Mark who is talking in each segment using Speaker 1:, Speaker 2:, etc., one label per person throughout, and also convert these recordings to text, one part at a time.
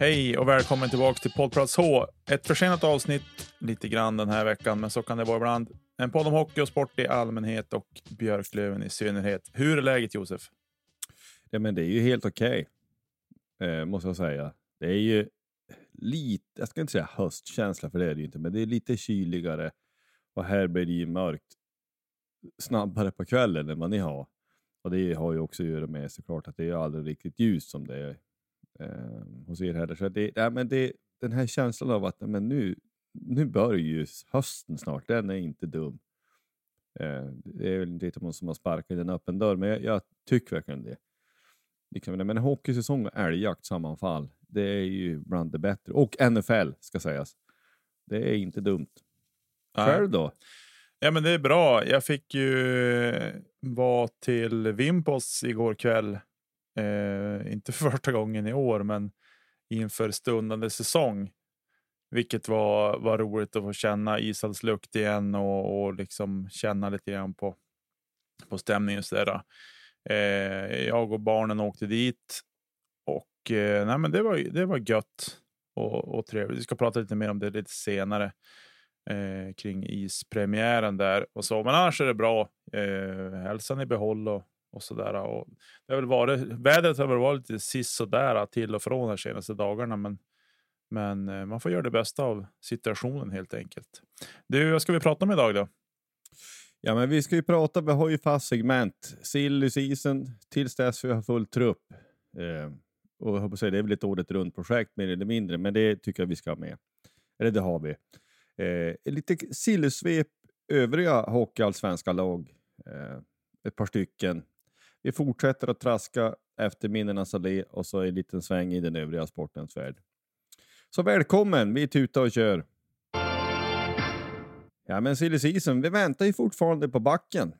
Speaker 1: Hej och välkommen tillbaka till Poddplats H. Ett försenat avsnitt lite grann den här veckan, men så kan det vara ibland. En podd om hockey och sport i allmänhet och Björklöven i synnerhet. Hur är läget Josef?
Speaker 2: Ja, men det är ju helt okej, eh, måste jag säga. Det är ju lite, jag ska inte säga höstkänsla, för det är det ju inte, men det är lite kyligare och här blir det ju mörkt snabbare på kvällen än vad ni har. Och det har ju också att göra med såklart att det är aldrig riktigt ljust som det är eh, hos er heller. Så det, ja, men det, den här känslan av att men nu, nu börjar ju hösten snart, den är inte dum. Eh, det är väl lite som att sparka in en öppen dörr, men jag, jag tycker verkligen det. Liksom, men hockeysäsong och älgjakt sammanfall, det är ju bland det bättre. Och NFL ska sägas. Det är inte dumt. Själv då?
Speaker 1: Ja, men det är bra. Jag fick ju vara till Vimpos igår kväll. Eh, inte för första gången i år, men inför stundande säsong. Vilket var, var roligt att få känna ishallslukt igen och, och liksom känna lite grann på, på stämningen. Så där. Eh, jag och barnen åkte dit och eh, nej, men det, var, det var gött och, och trevligt. Vi ska prata lite mer om det lite senare eh, kring ispremiären där och så. Men annars är det bra. Eh, hälsan i behåll och, och så där. Och det har väl varit, vädret har väl varit lite sisådär till och från de senaste dagarna, men men eh, man får göra det bästa av situationen helt enkelt. Du, vad ska vi prata om idag då?
Speaker 2: Ja, men vi ska ju prata, vi har ju fast segment. Silly season tills dess vi har full trupp. Eh, och jag hoppas säga, det är väl ett året runt projekt mer eller mindre, men det tycker jag vi ska ha med. Eller det har vi. Eh, lite sillysvep övriga hockeyallsvenska lag. Eh, ett par stycken. Vi fortsätter att traska efter minnenas allé och så en liten sväng i den övriga sportens värld. Så välkommen, vi tutar och kör. Ja men silly season, vi väntar ju fortfarande på backen.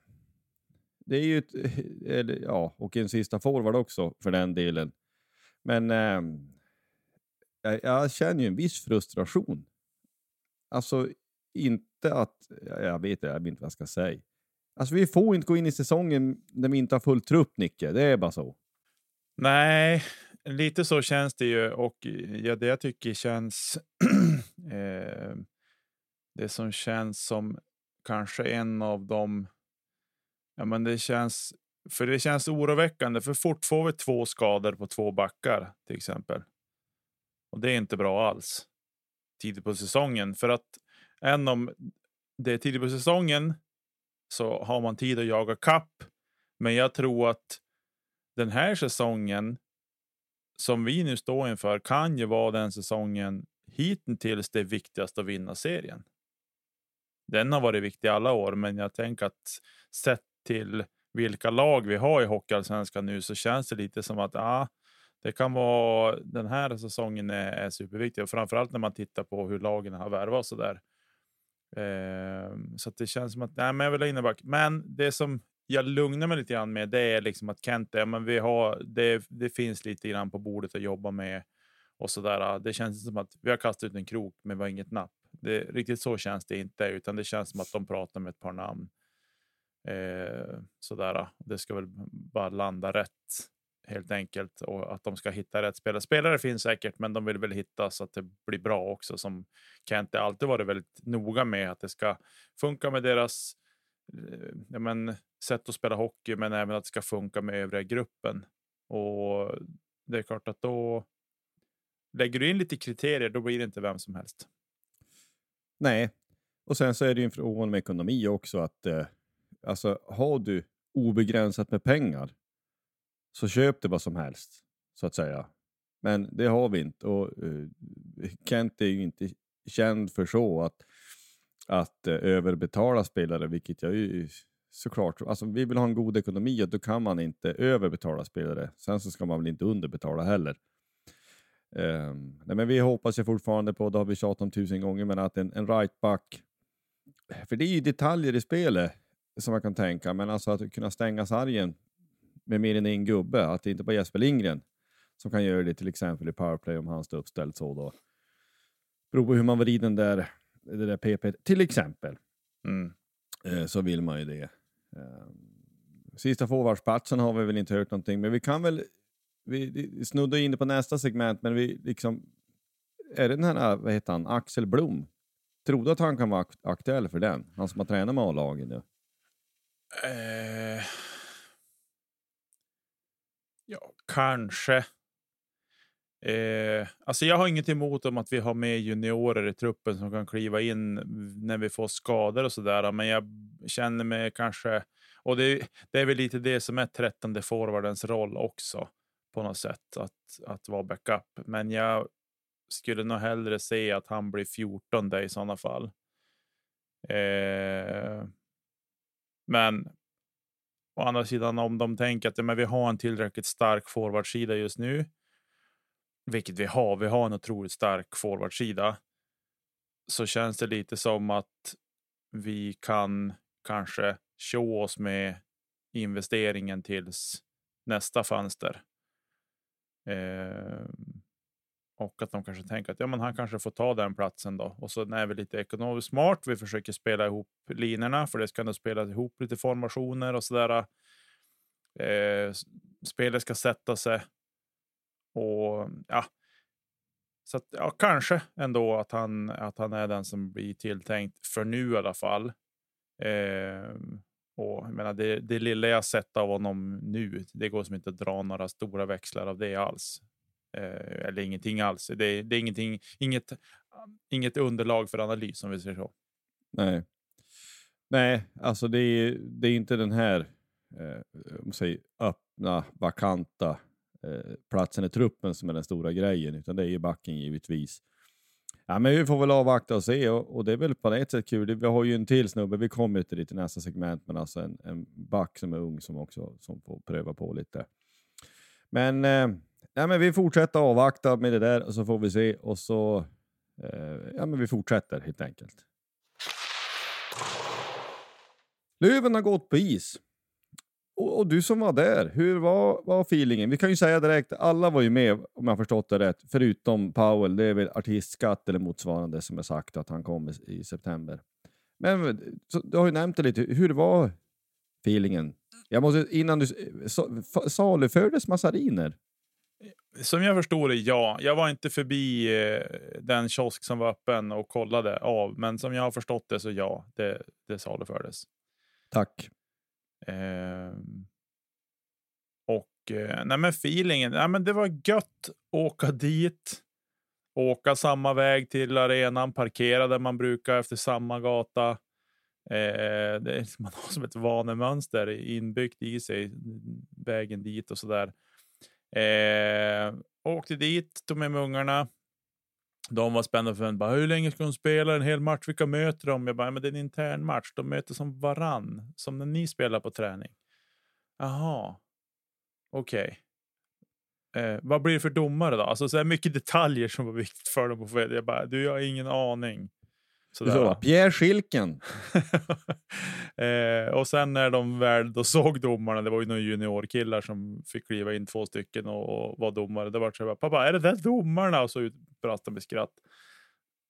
Speaker 2: Det är ju ett, eh, eller, ja, och en sista forward också för den delen. Men eh, jag, jag känner ju en viss frustration. Alltså inte att, jag vet, jag vet inte vad jag ska säga. Alltså vi får inte gå in i säsongen när vi inte har full trupp, Nicke. Det är bara så.
Speaker 1: Nej, lite så känns det ju och ja, det jag tycker känns. eh, det som känns som kanske en av dem. Ja, men det känns för det känns oroväckande för fort får vi två skador på två backar till exempel. Och det är inte bra alls tidigt på säsongen för att än om det är tidigt på säsongen så har man tid att jaga kapp. Men jag tror att den här säsongen som vi nu står inför kan ju vara den säsongen hittills det viktigaste att vinna serien. Den har varit viktig alla år, men jag tänker att sett till vilka lag vi har i Hockeyallsvenskan nu så känns det lite som att ah, det kan vara den här säsongen är, är superviktig och framförallt när man tittar på hur lagen har värvat så där. Eh, så det känns som att nej, men jag vill ha innerback. Men det som jag lugnar mig lite grann med det är liksom att Kent, ja, men vi har, det, det finns lite grann på bordet att jobba med och så där. Det känns som att vi har kastat ut en krok, men vi har inget napp. Det, riktigt så känns det inte, utan det känns som att de pratar med ett par namn. Eh, sådär. Det ska väl bara landa rätt helt enkelt och att de ska hitta rätt spelare. Spelare finns säkert, men de vill väl hitta så att det blir bra också. Som Kent alltid varit väldigt noga med att det ska funka med deras eh, ja, men, sätt att spela hockey, men även att det ska funka med övriga gruppen. Och det är klart att då lägger du in lite kriterier, då blir det inte vem som helst.
Speaker 2: Nej, och sen så är det ju en fråga om ekonomi också. att eh, alltså, Har du obegränsat med pengar så köp det vad som helst, så att säga. Men det har vi inte och uh, Kent är ju inte känd för så att, att uh, överbetala spelare, vilket jag ju såklart, alltså vi vill ha en god ekonomi och då kan man inte överbetala spelare. Sen så ska man väl inte underbetala heller. Um, nej men vi hoppas ju fortfarande på, det har vi tjatat om tusen gånger, men att en, en right back, för det är ju detaljer i spelet som man kan tänka, men alltså att kunna stänga sargen med mer än en gubbe, att det inte bara Jesper Lindgren som kan göra det till exempel i powerplay om han står uppställd så då. Beror på hur man vrider den där, det där PP, till exempel. Mm. Eh, så vill man ju det. Eh, sista forwardsplatsen har vi väl inte hört någonting, men vi kan väl, vi snuddar in på nästa segment, men vi liksom, är det den här, vad heter han, Axel Blom? Trodde att han kan vara aktuell för den? Han som har tränat med A-laget nu.
Speaker 1: Eh, Ja, kanske. Eh, alltså jag har inget emot om att vi har med juniorer i truppen som kan kliva in när vi får skador och sådär. Men jag känner mig kanske, och det, det är väl lite det som är trettonde forwardens roll också på något sätt att, att vara backup. Men jag skulle nog hellre se att han blir 14 i sådana fall. Eh, men Å andra sidan om de tänker att ja, men vi har en tillräckligt stark forwardsida just nu, vilket vi har, vi har en otroligt stark forwardsida, så känns det lite som att vi kan kanske tjå oss med investeringen tills nästa fönster. Eh, och att de kanske tänker att ja, men han kanske får ta den platsen då. Och så är vi lite ekonomiskt smart. Vi försöker spela ihop linorna för det ska nog spelas ihop lite formationer och sådär. Eh, spelet ska sätta sig. Och ja, så att, ja, kanske ändå att han, att han är den som blir tilltänkt för nu i alla fall. Eh, och jag menar, det, det lilla jag sett av honom nu, det går som inte att dra några stora växlar av det alls. Eh, eller ingenting alls. Det, det är ingenting, inget, inget underlag för analys om vi säger så.
Speaker 2: Nej, Nej, alltså det är, det är inte den här eh, säger, öppna, vakanta eh, platsen i truppen som är den stora grejen, utan det är ju backen givetvis. Ja, men vi får väl avvakta och se och, och det är väl på ett sätt kul. Vi har ju en till snubbe, vi kommer till det i nästa segment, men alltså en, en back som är ung som också som får pröva på lite. Men eh, ja, men vi fortsätter avvakta med det där och så får vi se och så eh, ja, men vi fortsätter helt enkelt. Löven har gått på is. Och, och, du som var där, hur var, var feelingen? Vi kan ju säga direkt, alla var ju med om jag förstått det rätt, förutom Powell. Det är väl artistskatt eller motsvarande som är sagt att han kommer i september. Men så, du har ju nämnt det lite, hur var feelingen? Jag måste, innan du, eh, salufördes massariner?
Speaker 1: Som jag förstår det, ja. Jag var inte förbi eh, den kiosk som var öppen och kollade av, men som jag har förstått det så ja, det, det salufördes.
Speaker 2: Tack.
Speaker 1: Eh, och nej men feelingen, nej men det var gött åka dit. Åka samma väg till arenan, parkera där man brukar efter samma gata. Eh, det är, man har som ett vanemönster inbyggt i sig, vägen dit och sådär. Eh, åkte dit, tog med mig ungarna. De var spända för bara, hur länge ska de spela en hel match? Vilka möter de? Jag bara, men det är en intern match. De möter som varann, som när ni spelar på träning. Jaha, okej. Okay. Eh, vad blir det för domare då? Alltså så här mycket detaljer som var viktigt för dem Jag bara, du jag har ingen aning.
Speaker 2: Sådär. Så, Pierre Schilken.
Speaker 1: eh, och sen när de väl då såg domarna, det var ju några juniorkillar som fick kliva in två stycken och, och var domare. Det var så här, pappa, är det där domarna? Och så utbrast de med skratt.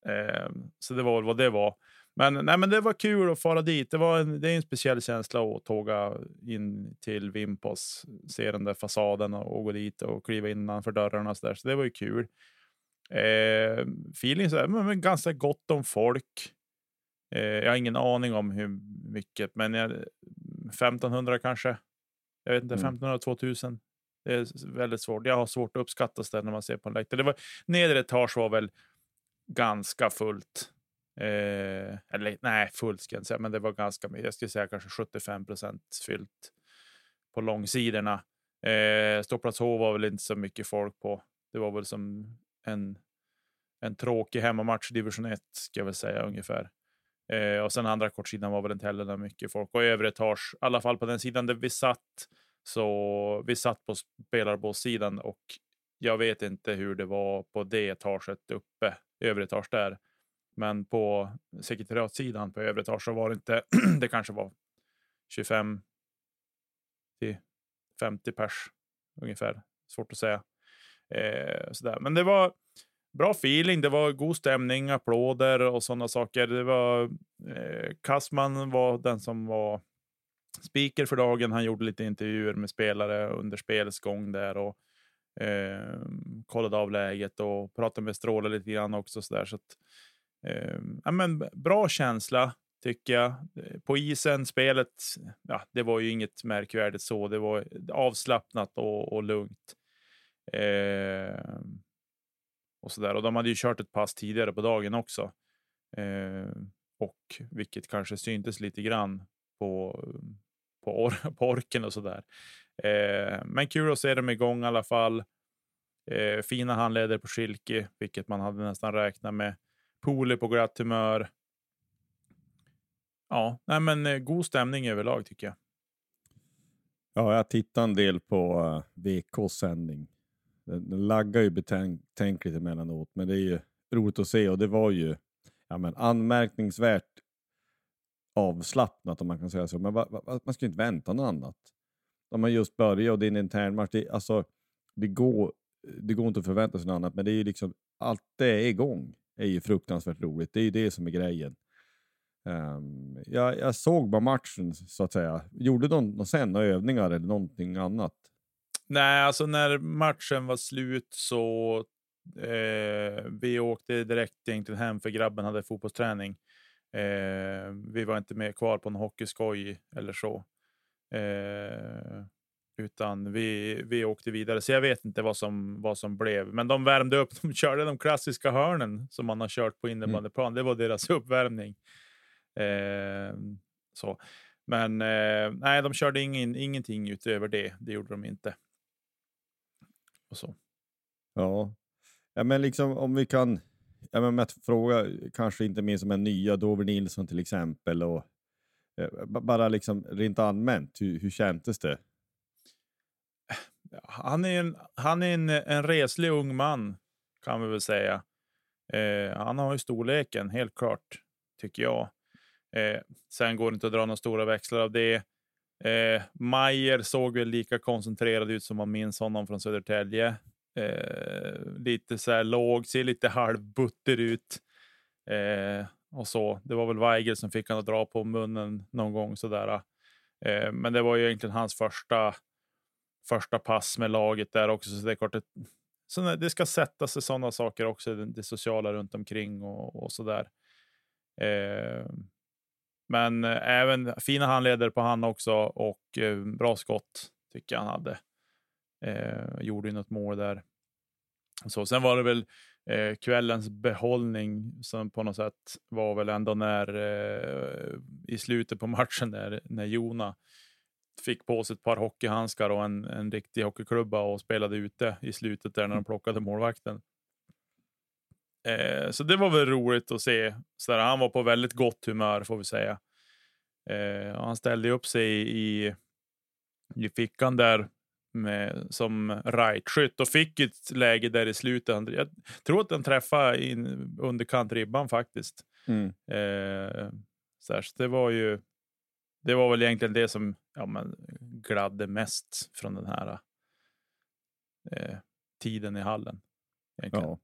Speaker 1: Eh, så det var väl vad det var. Men, nej, men det var kul att fara dit. Det, var en, det är en speciell känsla att tåga in till Vimpos, se den där fasaden och, och gå dit och kliva innanför dörrarna. Så, där. så det var ju kul. Eh, feeling så här, men, ganska gott om folk. Eh, jag har ingen aning om hur mycket, men jag, 1500 kanske. Jag vet inte,
Speaker 2: Mm.
Speaker 1: 1500, 2000. Det är väldigt svårt. Jag har svårt att uppskatta det när man ser på en läktare. Det var, nedre etage var väl ganska fullt. Eh, eller nej, fullt ska jag inte säga, men det var ganska mycket. Jag skulle säga kanske 75 procent fyllt på långsidorna. Eh, Ståplats H var väl inte så mycket folk på. Det var väl som en, en tråkig hemmamatch i division 1 ska jag väl säga ungefär. Eh, och sen andra kortsidan var väl inte heller där mycket folk. Och övre etage, i alla fall på den sidan där vi satt, så vi satt på spelarbåssidan och jag vet inte hur det var på det etaget uppe, övre etage där. Men på sekretariatsidan på övre etage så var det inte, det kanske var 25 till 50 pers ungefär. Svårt att säga. Eh, sådär. Men det var bra feeling, det var god stämning, applåder och sådana saker. Det var eh, Kassman var den som var speaker för dagen. Han gjorde lite intervjuer med spelare under spelets gång där och eh, kollade av läget och pratade med Stråle lite grann också. Så där, så att, eh, ja, men bra känsla tycker jag. Eh, på isen, spelet, ja, det var ju inget märkvärdigt så. Det var avslappnat och, och lugnt. Eh, och, så där. och de hade ju kört ett pass tidigare på dagen också. Eh, och vilket kanske syntes lite grann på, på, or på orken och sådär. Eh, men kul att se dem igång i alla fall. Eh, fina handleder på Schilke, vilket man hade nästan räknat med. Pole på glatt humör. Ja, nej men eh, god stämning överlag tycker jag.
Speaker 2: Ja, jag tittade en del på eh, VKs sändning. Den, den laggar ju betänkligt emellanåt, men det är ju roligt att se och det var ju ja, men anmärkningsvärt avslappnat om man kan säga så. Men va, va, man ska ju inte vänta något annat. De har just börjat och det är en intern match. Det, alltså, det, går, det går inte att förvänta sig något annat, men det är ju liksom allt det är igång är ju fruktansvärt roligt. Det är ju det som är grejen. Um, jag, jag såg bara matchen så att säga. Gjorde de någon några övningar eller någonting annat?
Speaker 1: Nej, alltså när matchen var slut så eh, vi åkte direkt egentligen hem för grabben hade fotbollsträning. Eh, vi var inte med kvar på en hockeyskoj eller så. Eh, utan vi, vi åkte vidare, så jag vet inte vad som, vad som blev. Men de värmde upp, de körde de klassiska hörnen som man har kört på innebandyplan. Det var deras uppvärmning. Eh, så. Men eh, nej, de körde ingen, ingenting utöver det. Det gjorde de inte. Och så.
Speaker 2: Ja, ja men liksom om vi kan, ja, men att fråga kanske inte minst som en nya Dover Nilsson till exempel och eh, bara liksom rent allmänt, hur, hur kändes det?
Speaker 1: Han är en, han är en, en reslig ung man kan vi väl säga. Eh, han har ju storleken helt klart tycker jag. Eh, sen går det inte att dra några stora växlar av det. Eh, Mayer såg väl lika koncentrerad ut som man minns honom från Södertälje. Eh, lite så här låg, ser lite halvbutter ut. Eh, och så. Det var väl Weigel som fick han att dra på munnen någon gång sådär. Eh, men det var ju egentligen hans första första pass med laget där också. Så det är klart så det ska sätta sig sådana saker också, det, det sociala runt omkring och, och så där. Eh, men eh, även fina handleder på han också och eh, bra skott tycker jag han hade. Eh, gjorde ju något mål där. Så sen var det väl eh, kvällens behållning som på något sätt var väl ändå när eh, i slutet på matchen där när Jona fick på sig ett par hockeyhandskar och en, en riktig hockeyklubba och spelade ute i slutet där när de plockade målvakten. Eh, så det var väl roligt att se. Så där, han var på väldigt gott humör får vi säga. Eh, han ställde upp sig i, i, i fickan där med, som rightskytt och fick ett läge där i slutet. Han, jag tror att den träffade in underkant ribban faktiskt.
Speaker 2: Mm.
Speaker 1: Eh, så, här, så det var ju det var väl egentligen det som ja, men, gladde mest från den här eh, tiden i hallen. Egentligen.
Speaker 2: Ja.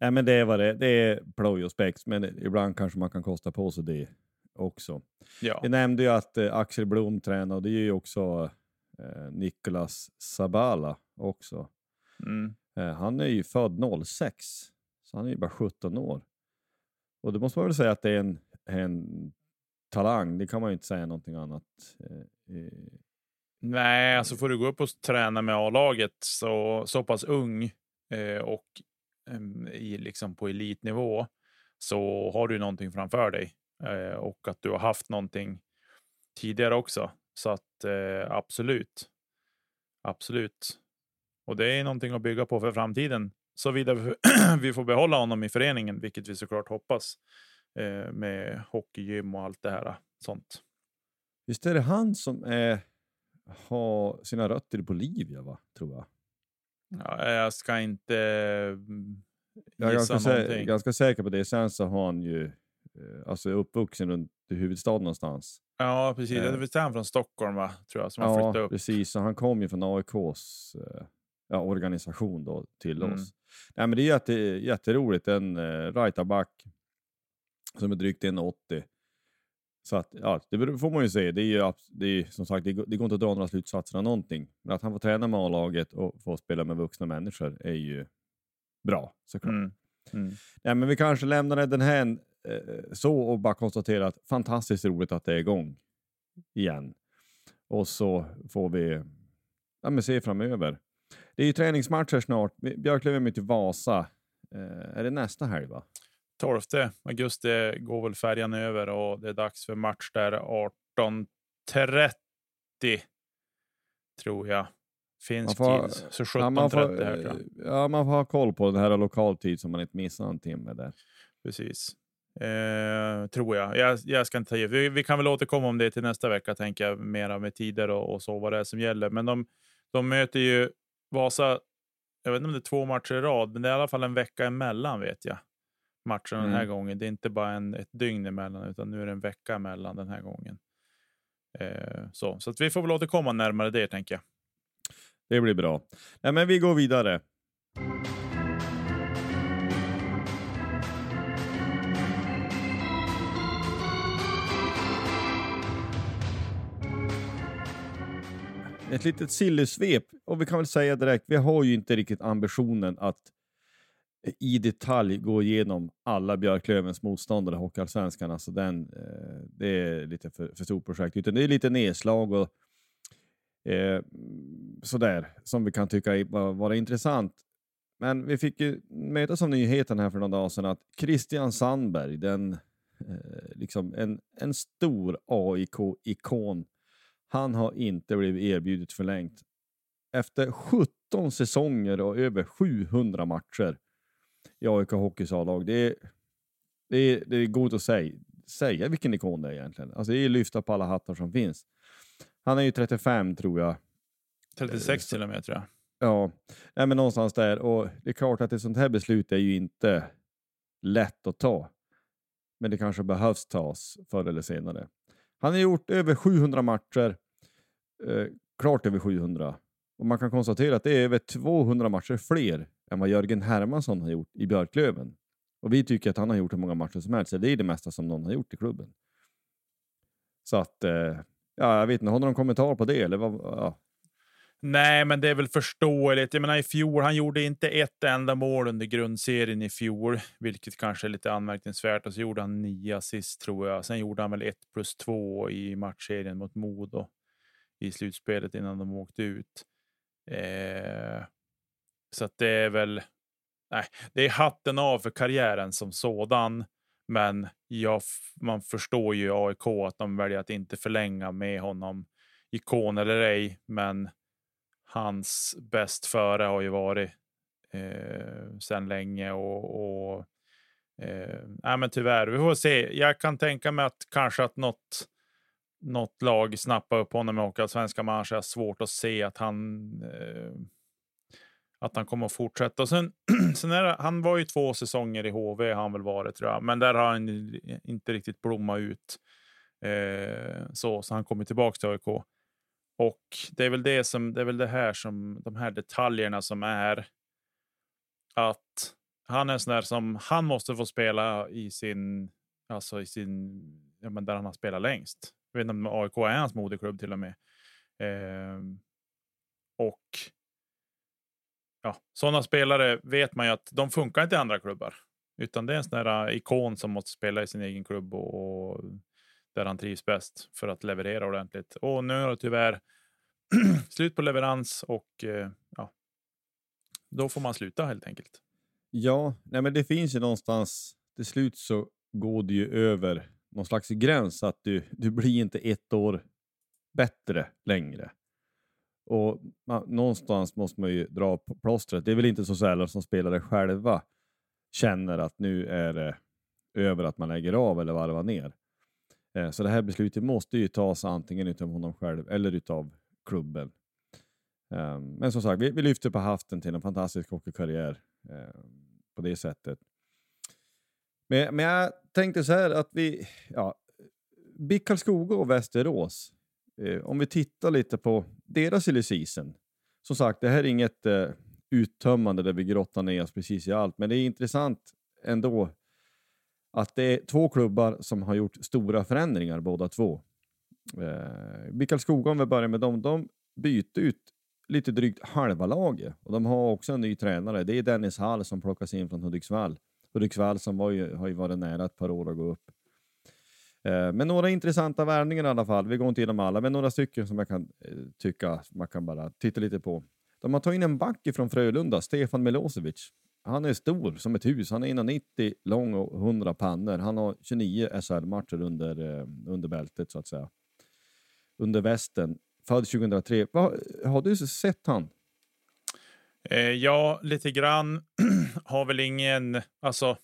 Speaker 2: Nej, men det är vad det Det är ploj och spex, men ibland kanske man kan kosta på sig det också.
Speaker 1: Ja,
Speaker 2: nämnde ju att eh, Axel Blom tränar och det är ju också eh, Nicolas Sabala också.
Speaker 1: mm.
Speaker 2: Eh, han är ju född 06, så han är ju bara 17 år. Och då måste man väl säga att det är en, en talang, det kan man ju inte säga någonting annat. Eh,
Speaker 1: Nej, alltså får du gå upp och träna med A-laget så, så pass ung eh, och Ehm, i, liksom på elitnivå så har du någonting framför dig eh, och att du har haft någonting tidigare också. Så att eh, absolut, absolut. Och det är någonting att bygga på för framtiden. Såvida vi, får behålla honom i föreningen, vilket vi såklart hoppas eh, med hockeygym och allt det här sånt.
Speaker 2: Visst är det han som är, har sina rötter i Bolivia, va? tror jag.
Speaker 1: Ja, jag ska inte mm,
Speaker 2: Jag är
Speaker 1: gissa
Speaker 2: ganska, sä ganska säker på det. Sen så har han ju eh, alltså uppvuxen runt huvudstaden någonstans.
Speaker 1: Ja, precis. Det
Speaker 2: Eh.
Speaker 1: är väl han från Stockholm, va? tror jag, som har
Speaker 2: Ja,
Speaker 1: flyttat upp.
Speaker 2: precis. Så han kom ju från AIKs eh, ja, organisation då till
Speaker 1: Mm.
Speaker 2: oss. Nej, men det är jätte, jätteroligt. En uh, right-back som är drygt 1,80. Så att, ja, det får man ju se. Det är ju det är, som sagt, det går, det går inte att dra några slutsatser av någonting. Men att han får träna med A-laget och få spela med vuxna människor är ju bra såklart.
Speaker 1: Mm. Mm.
Speaker 2: Nej, men vi kanske lämnar den här eh, så och bara konstaterar att fantastiskt roligt att det är igång igen. Och så får vi ja, men se framöver. Det är ju träningsmatcher snart. Björklöven möter Vasa. Eh, är det nästa helg va?
Speaker 1: 12 augusti går väl färjan över och det är dags för match där 18.30 tror jag. Finsk
Speaker 2: Man får-
Speaker 1: tid. Så
Speaker 2: Ja man,
Speaker 1: 17.30
Speaker 2: får,
Speaker 1: här tror jag.
Speaker 2: ja, man får ha koll på den här lokaltid så man inte missar en timme där.
Speaker 1: Precis. Eh, tror jag. jag. Jag ska inte ta vi, vi kan väl återkomma om det till nästa vecka, tänker jag, mera med tider och, och så vad det är som gäller. Men de, de möter ju Vasa, jag vet inte om det är två matcher i rad, men det är i alla fall en vecka emellan vet jag. Matchen den här
Speaker 2: Mm.
Speaker 1: gången. Det är inte bara en, ett dygn emellan, utan nu är det en vecka emellan den här gången. Eh, så så att vi får väl återkomma närmare det, tänker jag.
Speaker 2: Det blir bra. Nej, men vi går vidare. Ett litet sillysvep. Och vi kan väl säga direkt, vi har ju inte riktigt ambitionen att i detalj gå igenom alla Björklövens motståndare i Hockeyallsvenskan. Alltså den, eh, det är lite för, för stort projekt. Utan det är lite nedslag och eh, sådär som vi kan tycka är- vara intressant. Men vi fick ju möta som nyheten här för några dagar sedan att Christian Sandberg, den, eh, liksom en, en stor AIK-ikon, han har inte blivit erbjudet förlängt. Efter 17 säsonger och över 700 matcher i AIK Hockeys A-lag. Det, är- det, är- det går inte att säga, säga vilken ikon det är egentligen. Alltså det är lyfta på alla hattar som finns. Han är ju 35 tror jag.
Speaker 1: 36
Speaker 2: så-
Speaker 1: till och med, tror jag.
Speaker 2: Ja, nej, men någonstans där. Och det är klart att ett sånt här beslut är ju inte lätt att ta. Men det kanske behövs tas förr eller senare. Han har gjort över 700 matcher. Eh, klart över 700. Och man kan konstatera att det är över 200 matcher fler än vad Jörgen Hermansson har gjort i Björklöven. Och vi tycker att han har gjort hur många matcher som helst. Det är det mesta som någon har gjort i klubben. Så att, eh, ja, jag vet inte, har du någon kommentar på det? Eller vad, ja.
Speaker 1: Nej, men det är väl förståeligt. Jag menar, i fjol, han gjorde inte ett enda mål under grundserien i fjol, vilket kanske är lite anmärkningsvärt. Och så gjorde han nio assist tror jag. Sen gjorde han väl ett plus två i matchserien mot Modo i slutspelet innan de åkte ut. Eh, så att det är väl. Nej, det är hatten av för karriären som sådan. Men jag, man förstår ju i AIK att de väljer att inte förlänga med honom, ikon eller ej. Men hans bäst före har ju varit eh, sedan länge och, och eh, nej, men tyvärr, vi får se. Jag kan tänka mig att kanske att något, något lag snappar upp honom i Svenska. men annars har jag svårt att se att han eh, att han kommer att fortsätta. Och sen, sen är det, han var ju två säsonger i HV, har han väl varit tror jag, men där har han inte riktigt blommat ut. Eh, så, så han kommer tillbaka till AIK. Och det är väl det som det är väl det här som de här detaljerna som är att han är en sån där som han måste få spela i sin, alltså i sin, ja, men där han har spelat längst. Jag vet inte om AIK är hans moderklubb till och med. Eh, och ja, sådana spelare vet man ju att de funkar inte i andra klubbar. Utan det är en sån där äh, ikon som måste spela i sin egen klubb och, och där han trivs bäst för att leverera ordentligt. Och nu är det tyvärr slut på leverans och eh, ja, då får man sluta helt enkelt.
Speaker 2: Ja, nej men det finns ju någonstans, till slut så går det ju över någon slags gräns att du, du blir inte ett år bättre längre. Och man, någonstans måste man ju dra på plåstret. Det är väl inte så sällan som spelare själva känner att nu är det över att man lägger av eller varvar ner. Eh, så det här beslutet måste ju tas antingen utav honom själv eller utav klubben. Ehm, men som sagt, vi, vi lyfter på haften till en fantastisk hockeykarriär eh, på det sättet. Men, men jag tänkte så här att vi, ja, BIK Karlskoga och Västerås, eh, om vi tittar lite på deras silly season. Som sagt, det här är inget eh, uttömmande där vi grottar ner oss precis i allt, men det är intressant ändå att det är två klubbar som har gjort stora förändringar båda två. Eh, Mikael Skoga, om vi börjar med dem, de bytte ut lite drygt halva laget och de har också en ny tränare. Det är Dennis Hall som plockas in från Hudiksvall. Hudiksvall som var ju, har ju varit nära ett par år att gå upp. Eh, men några intressanta värvningar i alla fall. Vi går inte igenom alla, men några stycken som jag kan eh, tycka man kan bara titta lite på. De har tagit in en back från Frölunda, Stefan Milosevic. Han är stor som ett hus. Han är 1,90 lång och 100 pannor. Han har 29 SHL-matcher under, eh, under bältet så att säga. Under västen. Född 2003. Va, har du sett han?
Speaker 1: Eh, ja, lite grann. har väl ingen, alltså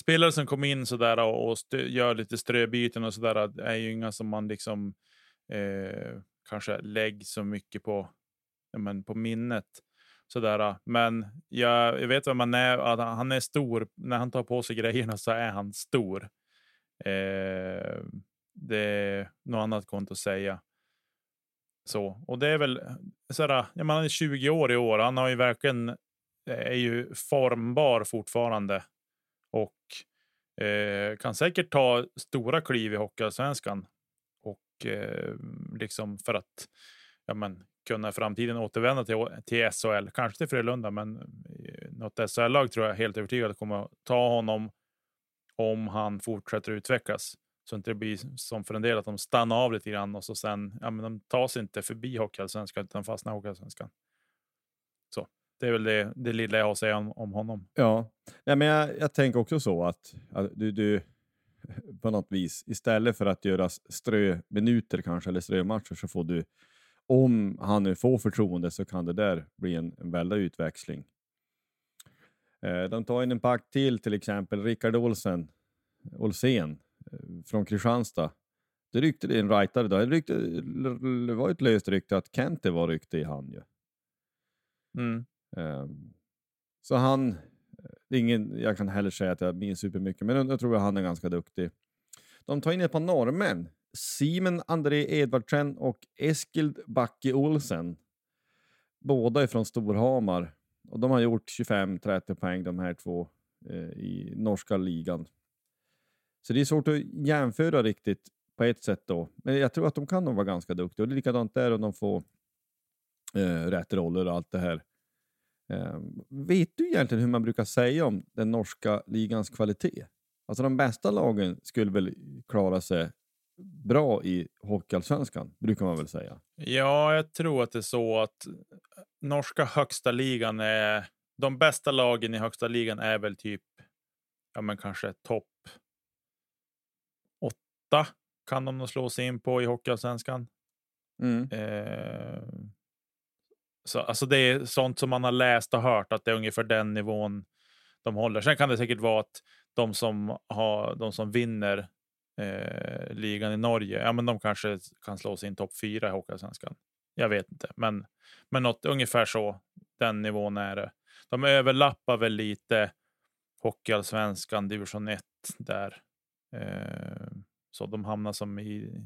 Speaker 1: spelare som kommer in sådär och, och gör lite ströbyten och sådär är ju inga som man liksom eh, kanske lägger så mycket på, men, på minnet. Sådär. Men jag, jag vet vad man är, att han är stor. När han tar på sig grejerna så är han stor. Eh, det är något annat går inte att säga. Så, och det är väl sådär, ja, man är 20 år i år. Han har ju verkligen är ju formbar fortfarande och eh, kan säkert ta stora kliv i Hockeyallsvenskan och eh, liksom för att ja, men, kunna i framtiden återvända till, till SHL, kanske till Frölunda, men eh, något SHL-lag tror jag helt övertygad kommer att ta honom om han fortsätter utvecklas. Så inte det blir som för en del att de stannar av lite grann och så sen, ja men de tar sig inte förbi Hockeyallsvenskan utan fastnar i Hockeyallsvenskan. Det är väl det, det lilla jag har att säga om, om honom.
Speaker 2: Ja, Nej, men jag, jag tänker också så att, att du, du på något vis istället för att göra ströminuter kanske eller strömatcher så får du om han nu får förtroende så kan det där bli en, en väldig utväxling. Eh, de tar in en pack till, till exempel Rickard Olsen, Olsen eh, från Kristianstad. Det rykte det en rightare då. Det, rykte, det var ett löst rykte att Kente var rykte i han ju.
Speaker 1: Mm.
Speaker 2: Ehm, så han, eh, ingen, jag kan heller säga att jag minns supermycket, men jag tror att han är ganska duktig. De tar in ett par norrmän. Simen André Edvardsen och Eskild Backe Olsen. Båda är från Storhamar och de har gjort 25-30 poäng de här två eh, i norska ligan. Så det är svårt att jämföra riktigt på ett sätt då. Men jag tror att de kan nog vara ganska duktiga och det är likadant där om de får eh, rätt roller och allt det här. Eh, vet du egentligen hur man brukar säga om den norska ligans kvalitet? Alltså de bästa lagen skulle väl klara sig bra i Hockeyallsvenskan, brukar man väl säga?
Speaker 1: Ja, jag tror att det är så att norska högsta ligan är... De bästa lagen i högsta ligan är väl typ, ja men kanske topp åtta kan de nog slå sig in på i Hockeyallsvenskan.
Speaker 2: Mm.
Speaker 1: Eh, så, alltså det är sånt som man har läst och hört att det är ungefär den nivån de håller. Sen kan det säkert vara att de som, har, de som vinner eh, ligan i Norge, ja men de kanske kan slå sin topp fyra i Hockeyallsvenskan. Jag vet inte, men, men något ungefär så. Den nivån är det. De överlappar väl lite Hockeyallsvenskan division 1 där. Eh, så de hamnar som i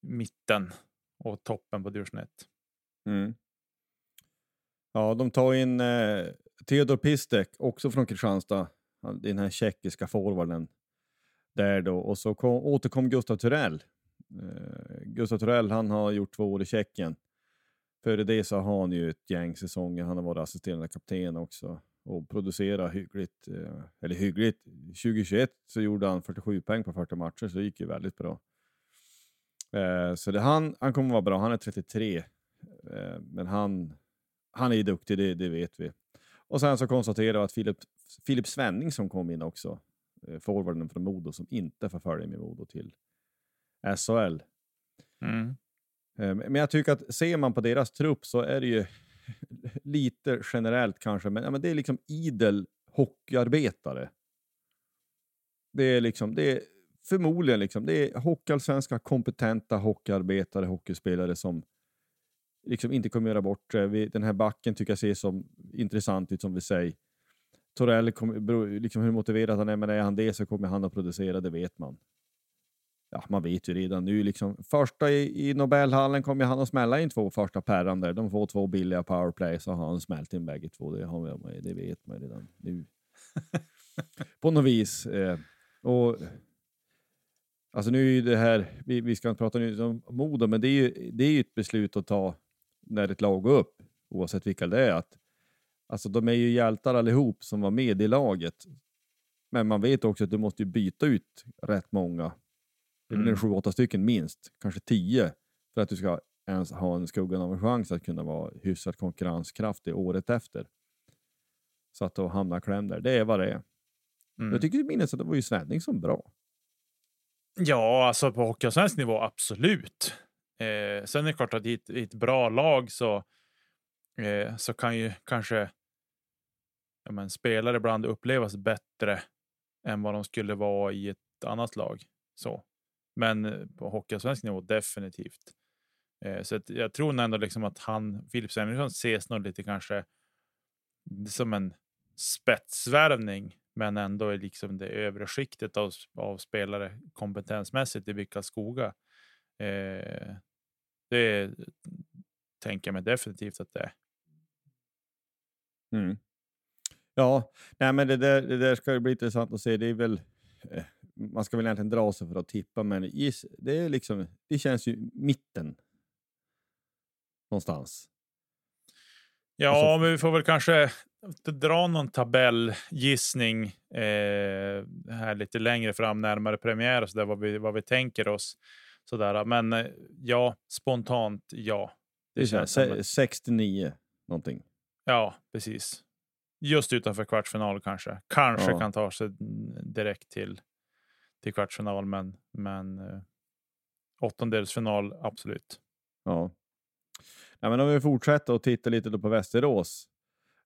Speaker 1: mitten och toppen på division 1.
Speaker 2: Mm. Ja, de tar in eh, Theodor Pistek, också från Kristianstad, den här tjeckiska forwarden. Där då. Och så kom, återkom Gustav Turell. Eh, Gustav Turell han har gjort två år i Tjeckien. Före det så har han ju ett gäng säsonger. Han har varit assisterande kapten också och producerat hyggligt. Eh, eller hyggligt, 2021 så gjorde han 47 poäng på 40 matcher så det gick ju väldigt bra. Eh, så det, han, han kommer vara bra. Han är 33. Eh, men han, han är duktig, det, det vet vi. Och sen så konstaterar jag att Filip, Filip Svenning som kom in också, eh, forwarden från Modo, som inte får följa med Modo till SHL. Mm. Eh, men jag tycker att ser man på deras trupp så är det ju lite generellt kanske, men, ja, men det är liksom idel hockeyarbetare. Det är liksom, det är förmodligen liksom, det är hockeyallsvenska kompetenta hockeyarbetare, hockeyspelare som liksom inte kommer göra bort sig. Den här backen tycker jag ser som intressant ut som vi säger. Torell, liksom hur motiverad han är, men är han det så kommer han att producera, det vet man. Ja, man vet ju redan nu. Liksom, första i, i Nobelhallen kommer han att smälla in två första pärran där. De får två billiga powerplay så har han smält in bägge två. Det, har, det vet man redan nu. På något vis. Eh, och, alltså nu är det här, vi, vi ska inte prata nu om Modo, men det är ju det är ju ett beslut att ta när ett lag går upp, oavsett vilka det är, att alltså, de är ju hjältar allihop som var med i laget. Men man vet också att du måste byta ut rätt många. Det blir mm. sju, åtta stycken minst, kanske tio, för att du ska ens ha en skuggan av en chans att kunna vara hyfsat konkurrenskraftig året efter. Så att då hamna kläm där, det är vad det är. Mm. Jag tycker minns att det var ju Svenning som bra.
Speaker 1: Ja, alltså på Hockeyallsvensk nivå, absolut. Eh, sen är det klart att i ett, i ett bra lag så, eh, så kan ju kanske ja, men, spelare ibland upplevas bättre än vad de skulle vara i ett annat lag. Så. Men eh, på hockeyallsvensk nivå definitivt. Eh, så att jag tror ändå liksom att han, Filip Svenningsson, ses nog lite kanske som en spetsvärvning, men ändå är liksom det övre skiktet av, av spelare kompetensmässigt i vilka skogar. Eh, det tänker jag mig definitivt att det är.
Speaker 2: Mm. Ja, nej, men det där, det där ska bli intressant att se. Det är väl, eh, man ska väl egentligen dra sig för att tippa, men is, det, är liksom, det känns ju mitten. Någonstans.
Speaker 1: Ja, alltså, men vi får väl kanske dra någon tabellgissning eh, här lite längre fram, närmare premiär, så där vad vi, vad vi tänker oss. Sådär. Men eh, ja, spontant ja.
Speaker 2: Det, det känns som 69 någonting.
Speaker 1: Ja, precis. Just utanför kvartsfinal kanske. Kanske ja. kan ta sig direkt till, till kvartsfinal, men, men eh, åttondelsfinal absolut.
Speaker 2: Ja. ja men om vi fortsätter och tittar lite på Västerås.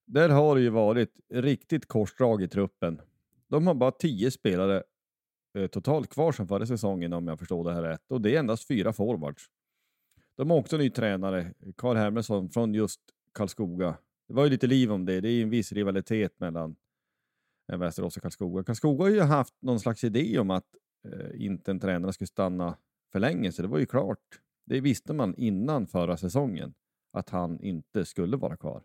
Speaker 2: Där har det ju varit riktigt korsdrag i truppen. De har bara tio spelare totalt kvar sedan förra säsongen om jag förstår det här rätt och det är endast fyra forwards. De har också ny tränare, Karl Hermansson från just Karlskoga. Det var ju lite liv om det. Det är en viss rivalitet mellan eh, Västerås och Karlskoga. Karlskoga har ju haft någon slags idé om att eh, inte en tränare skulle stanna för länge, så det var ju klart. Det visste man innan förra säsongen att han inte skulle vara kvar.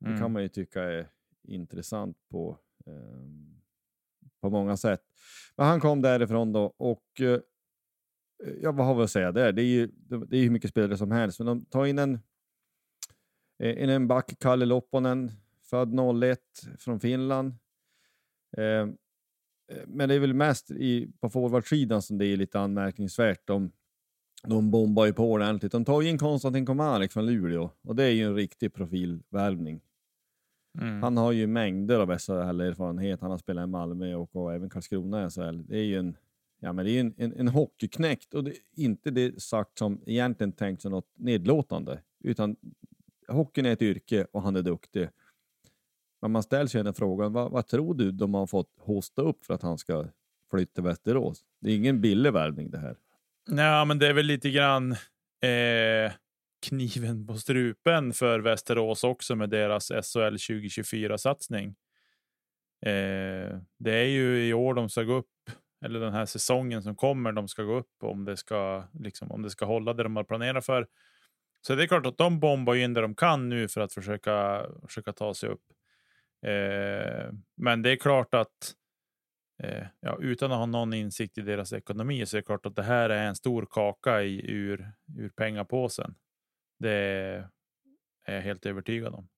Speaker 2: Mm. Det kan man ju tycka är intressant på eh, på många sätt. Men han kom därifrån då och eh, ja, vad har vi att säga där? Det är ju det är hur mycket spelare som helst, men de tar in en, eh, in en back, Kalle Lopponen, född 01 från Finland. Eh, eh, men det är väl mest i, på forwardsidan som det är lite anmärkningsvärt. De, de bombar ju på ordentligt. De tar in Konstantin Komarek från Luleå och det är ju en riktig profilvärvning. Mm. Han har ju mängder av SHL-erfarenhet. Han har spelat i Malmö och, och även Karlskrona i SHL. Det är ju en, ja, men det är en, en, en hockeyknäckt och det, inte det sagt som egentligen tänkt som något nedlåtande, utan hockeyn är ett yrke och han är duktig. Men man ställs ju den frågan, vad, vad, tror du de har fått hosta upp för att han ska flytta till Västerås? Det är ingen billig värvning det här.
Speaker 1: Nej, men det är väl lite grann eh, kniven på strupen för Västerås också med deras SHL 2024 satsning. Eh, det är ju i år de ska gå upp, eller den här säsongen som kommer, de ska gå upp om det ska, liksom, om det ska hålla det de har planerat för. Så det är klart att de bombar in det de kan nu för att försöka, försöka ta sig upp. Eh, men det är klart att eh, ja, utan att ha någon insikt i deras ekonomi så är det klart att det här är en stor kaka i, ur, ur pengapåsen. Det är jag helt övertygad om.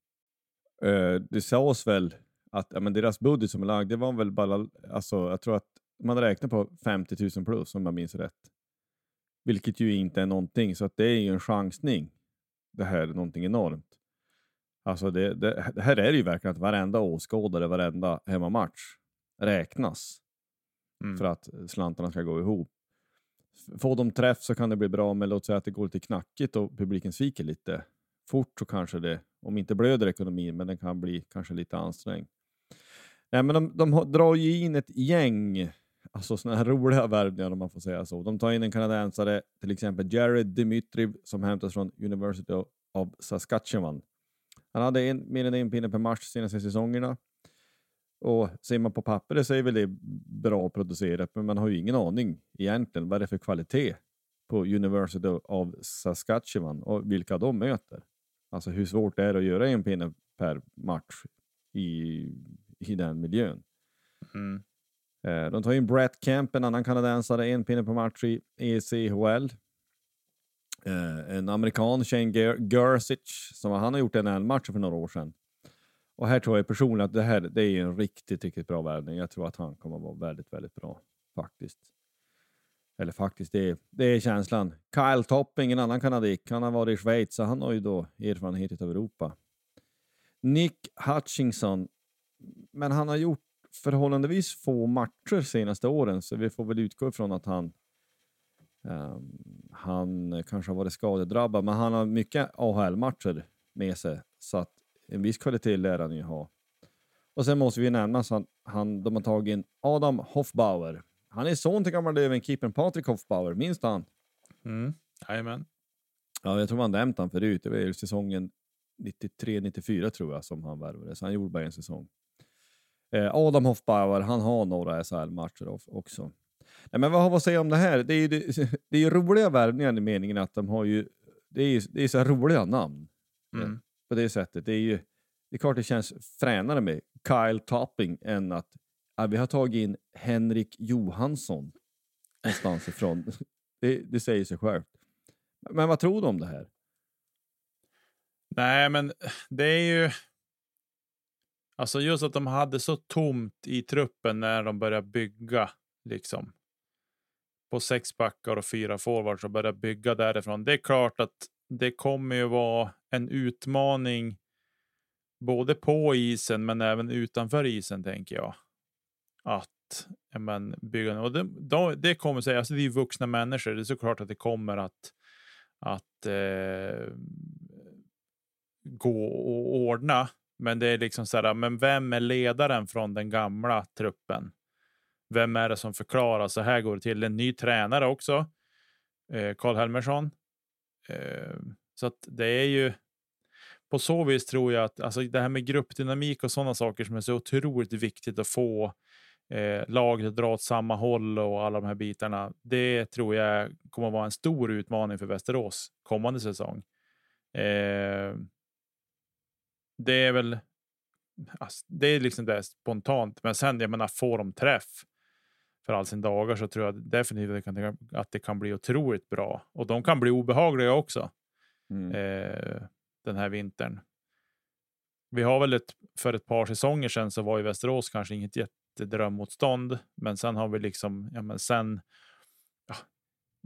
Speaker 2: Eh, det sades väl att ja, men deras budget som är lagd, det var väl bara, alltså, jag tror att man räknar på 50 000 plus om jag minns rätt. Vilket ju inte är någonting, så att det är ju en chansning. Det här är någonting enormt. Alltså det, det, det här är ju verkligen att varenda åskådare, varenda hemmamatch räknas
Speaker 1: Mm.
Speaker 2: för att slantarna ska gå ihop. Får de träff så kan det bli bra, men låt säga att det går lite knackigt och publiken sviker lite fort så kanske det, om inte blöder ekonomin, men den kan bli kanske lite ansträngd. Nej, men de, de drar ju in ett gäng, alltså såna här roliga värvningar om man får säga så. De tar in en kanadensare, till exempel Jared Dimitriv som hämtas från University of Saskatchewan. Han hade en, mer än en pinne per match de senaste säsongerna. Och ser man på pappret så är väl det bra producerat, men man har ju ingen aning egentligen vad det är för kvalitet på University of Saskatchewan och vilka de möter. Alltså hur svårt det är att göra en pinne per match i, i den miljön.
Speaker 1: Mm.
Speaker 2: Eh, De tar in Brett Kemp, en annan kanadensare, en pinne per match i ECHL. Eh, En amerikan, Shane Ger- Gersic, som han har gjort en NHL-match för några år sedan. Och här tror jag personligen att det här det är en riktigt, riktigt bra värvning. Jag tror att han kommer att vara väldigt, väldigt bra faktiskt. Eller faktiskt, det är, det är känslan. Kyle Topping, en annan kanadick, han har varit i Schweiz, så han har ju då erfarenhet av Europa. Nick Hutchinson, men han har gjort förhållandevis få matcher senaste åren, så vi får väl utgå ifrån att han um, han kanske har varit skadedrabbad, men han har mycket AHL-matcher med sig, så att en viss kvalitet lär han ju ha. Och sen måste vi nämna att han, han, de har tagit in Adam Hoffbauer. Han är son till gamla Löwenkeepern Patrik Hoffbauer, minns han?
Speaker 1: Mm. Jajamän.
Speaker 2: Ja, jag tror man nämnt han förut. Det var ju säsongen 93-94 tror jag som han värvade, så han gjorde bara en säsong. Eh, Adam Hoffbauer, han har några SHL-matcher också. Nej, men vad har vi att säga om det här? Det är ju, det, det är roliga värvningar i meningen att de har ju, det är det är så här roliga namn
Speaker 1: Mm
Speaker 2: på det sättet. Det är ju, det är klart det känns fränare med Kyle Topping än att ja, vi har tagit in Henrik Johansson någonstans ifrån. Det, det säger sig självt. Men vad tror du om det här?
Speaker 1: Nej, men det är ju. Alltså just att de hade så tomt i truppen när de började bygga liksom. På sex backar och fyra forwards och började bygga därifrån. Det är klart att det kommer ju vara en utmaning. Både på isen, men även utanför isen tänker jag. Att ja, men, bygga och det, då, det kommer sig. Alltså, det är ju vuxna människor. Det är såklart att det kommer att att eh, gå och ordna. Men det är liksom så här, men vem är ledaren från den gamla truppen? Vem är det som förklarar? Så här går det till. En ny tränare också. Eh, Karl Helmersson. Eh, så att det är ju på så vis tror jag att alltså det här med gruppdynamik och sådana saker som är så otroligt viktigt att få eh, laget att dra åt samma håll och alla de här bitarna. Det tror jag kommer vara en stor utmaning för Västerås kommande säsong. Eh, det är väl. Alltså, det är liksom det spontant, men sen jag menar får de träff för all sin dagar så tror jag definitivt att det kan, bli otroligt bra och de kan bli obehagliga också
Speaker 2: Mm.
Speaker 1: eh, den här vintern. Vi har väl ett, för ett par säsonger sedan så var ju Västerås kanske inget jättedrömmotstånd, men sen har vi liksom, ja men sen, ja,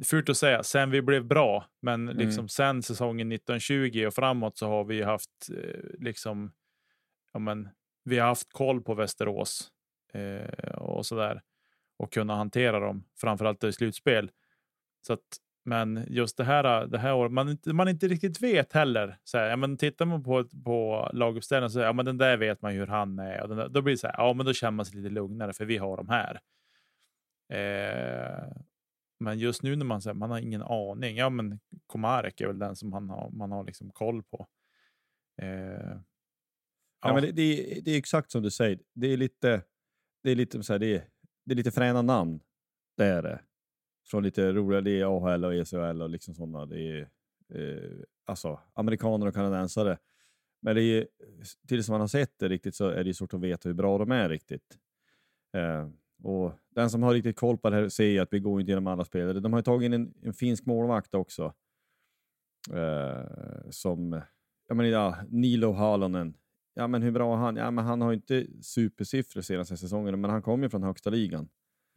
Speaker 1: fult att säga, sen vi blev bra, men liksom sen säsongen 1920 och framåt så har vi haft eh, liksom, ja men vi har haft koll på Västerås eh, och så där och kunna hantera dem, framförallt i slutspel. Så att, men just det här, det här året, man man inte riktigt vet heller. Så här, ja, men tittar man på, på laguppställningen så ja, men den där vet man hur han är. Och där, då blir det så här, ja, men då känner man sig lite lugnare för vi har de här. Eh, men just nu när man säger man har ingen aning. Ja, men Komarek är väl den som man har, man har liksom koll på. Eh,
Speaker 2: Ja.
Speaker 1: ja.
Speaker 2: men det, det, är, det är exakt som du säger. Det är lite, det är lite, så här, det är, det är lite fräna namn. Det är det. Från lite roliga, det är AHL och ECHL och liksom sådana. Det är eh, alltså amerikaner och kanadensare. Men det är, tills man har sett det riktigt så är det svårt att veta hur bra de är riktigt. Eh, och Den som har riktigt koll på det här ser ju att vi går inte genom alla spelare. De har tagit in en, en finsk målvakt också. Eh, som, jag menar, ja, Nilo Halonen. Ja, men hur bra är han? Ja, men han har inte supersiffror senaste säsongen, men han kom ju från högsta ligan.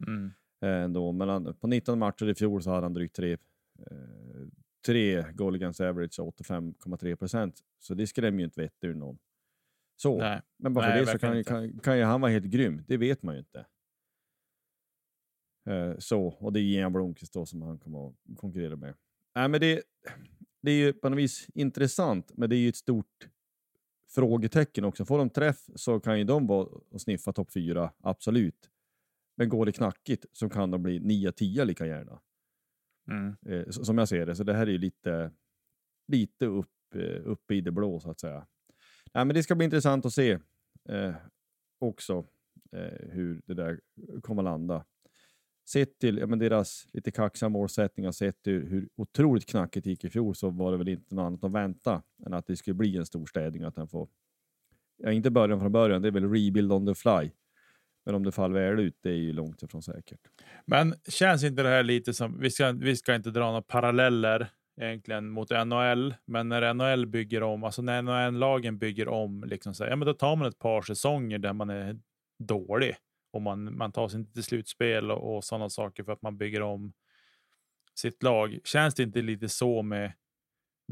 Speaker 1: Mm.
Speaker 2: Eh, ändå. Men på 19 matcher i fjol så hade han drygt tre, eh, tre goal against average, 85,3 procent. Så det skrämmer ju inte vett ur någon. Så.
Speaker 1: Nej.
Speaker 2: Men bara för
Speaker 1: Nej,
Speaker 2: det så kan, kan, kan ju han vara helt grym. Det vet man ju inte. Eh, så, och det är Ian Blomqvist då som han kommer att konkurrera med. Nej, men det, det är ju på något vis intressant, men det är ju ett stort frågetecken också. Får de träff så kan ju de vara och sniffa topp fyra, absolut. Men går det knackigt så kan de bli 9-10 lika gärna.
Speaker 1: Mm.
Speaker 2: Eh, som jag ser det. Så det här är ju lite, lite upp, eh, uppe i det blå så att säga. Nej, men det ska bli intressant att se eh, också eh, hur det där kommer landa. Sett till ja, men deras lite kaxiga målsättningar, sett till hur otroligt knackigt det gick i fjol så var det väl inte något annat att vänta än att det skulle bli en stor städning. Att den får, ja, inte början från början, det är väl rebuild on the fly. Men om det faller väl ut, det är ju långt ifrån säkert.
Speaker 1: Men känns inte det här lite som, vi ska, vi ska inte dra några paralleller egentligen mot NHL, men när NHL bygger om, alltså när NHL-lagen bygger om, liksom så här, ja, men då tar man ett par säsonger där man är dålig och man, man tar sig inte till slutspel och, och sådana saker för att man bygger om sitt lag. Känns det inte lite så med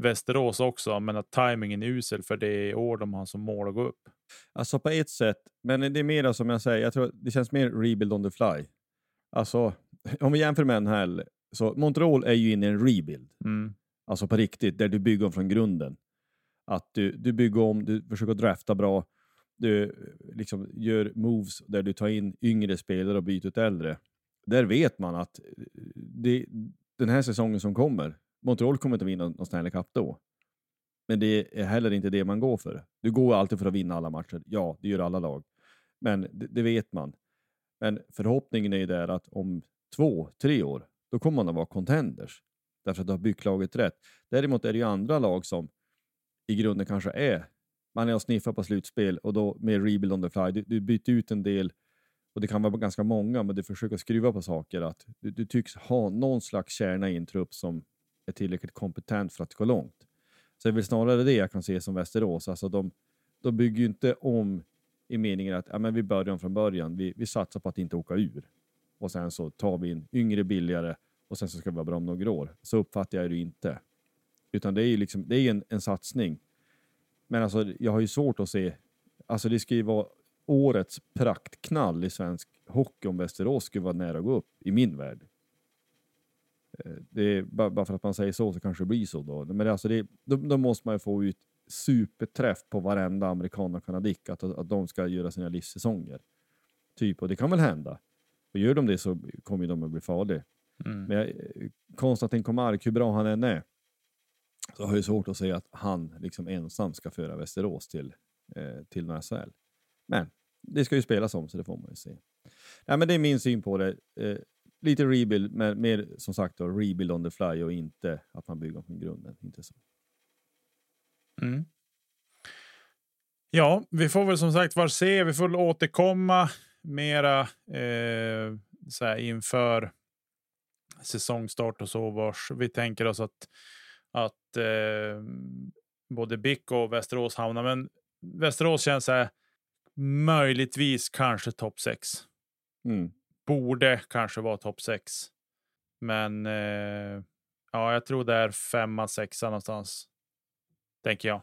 Speaker 1: Västerås också, men att tajmingen är usel för det är år de har som mål att gå upp?
Speaker 2: Alltså på ett sätt, men det är mer som jag säger, jag tror det känns mer rebuild on the fly. Alltså, om vi jämför med NHL, så Montreal är ju inne i en rebuild.
Speaker 1: Mm.
Speaker 2: Alltså på riktigt, där du bygger om från grunden. Att du, du bygger om, du försöker drafta bra, du liksom gör moves där du tar in yngre spelare och byter ut äldre. Där vet man att eh, det, den här säsongen som kommer, Montreal kommer inte vinna någon Stanley Cup då. Men det är heller inte det man går för. Du går alltid för att vinna alla matcher. Ja, det gör alla lag. Men det, det vet man. Men förhoppningen är ju där att om två, tre år, då kommer man att vara contenders. Därför att du har byggt laget rätt. Däremot är det ju andra lag som i grunden kanske är, man är och sniffar på slutspel och då med rebuild on the fly, du, du byter ut en del och det kan vara ganska många, men du försöker skruva på saker. att Du, du tycks ha någon slags kärna i en trupp som är tillräckligt kompetent för att gå långt. Så det är väl snarare det jag kan se som Västerås. Alltså de, de bygger ju inte om i meningen att ja, men vi börjar från början. Vi, vi satsar på att inte åka ur. Och sen så tar vi in yngre, billigare och sen så ska vi vara bra om några år. Så uppfattar jag det inte. Utan det är ju liksom, det är en, en satsning. Men alltså, jag har ju svårt att se, alltså det ska ju vara årets praktknall i svensk hockey om Västerås skulle vara nära att gå upp, i min värld. Eh, Det är, bara, för att man säger så så kanske det blir så då. Men alltså det, då, då måste man ju få ut superträff på varenda amerikan och kanadick, att, att de ska göra sina livssäsonger. Typ, och det kan väl hända. Och gör de det så kommer de att bli farliga.
Speaker 1: Mm.
Speaker 2: Men jag, eh, Konstantin Komark, hur bra han än är, så har jag svårt att säga att han liksom ensam ska föra Västerås till, eh, till några SHL. Men det ska ju spelas om, så det får man ju se. Nej, men det är min syn på det. Eh, lite rebuild, men mer som sagt då, rebuild on the fly och inte att man bygger från grunden. Inte så.
Speaker 1: Mm. Ja, vi får väl som sagt var se. Vi får väl återkomma mera eh, så här inför säsongstart och så vars vi tänker oss att att eh, både BIK och Västerås hamnar. Men Västerås känns så här möjligtvis kanske topp 6.
Speaker 2: Mm.
Speaker 1: Borde kanske vara topp 6. Men eh, ja, jag tror det är femma, sexa någonstans. Tänker jag.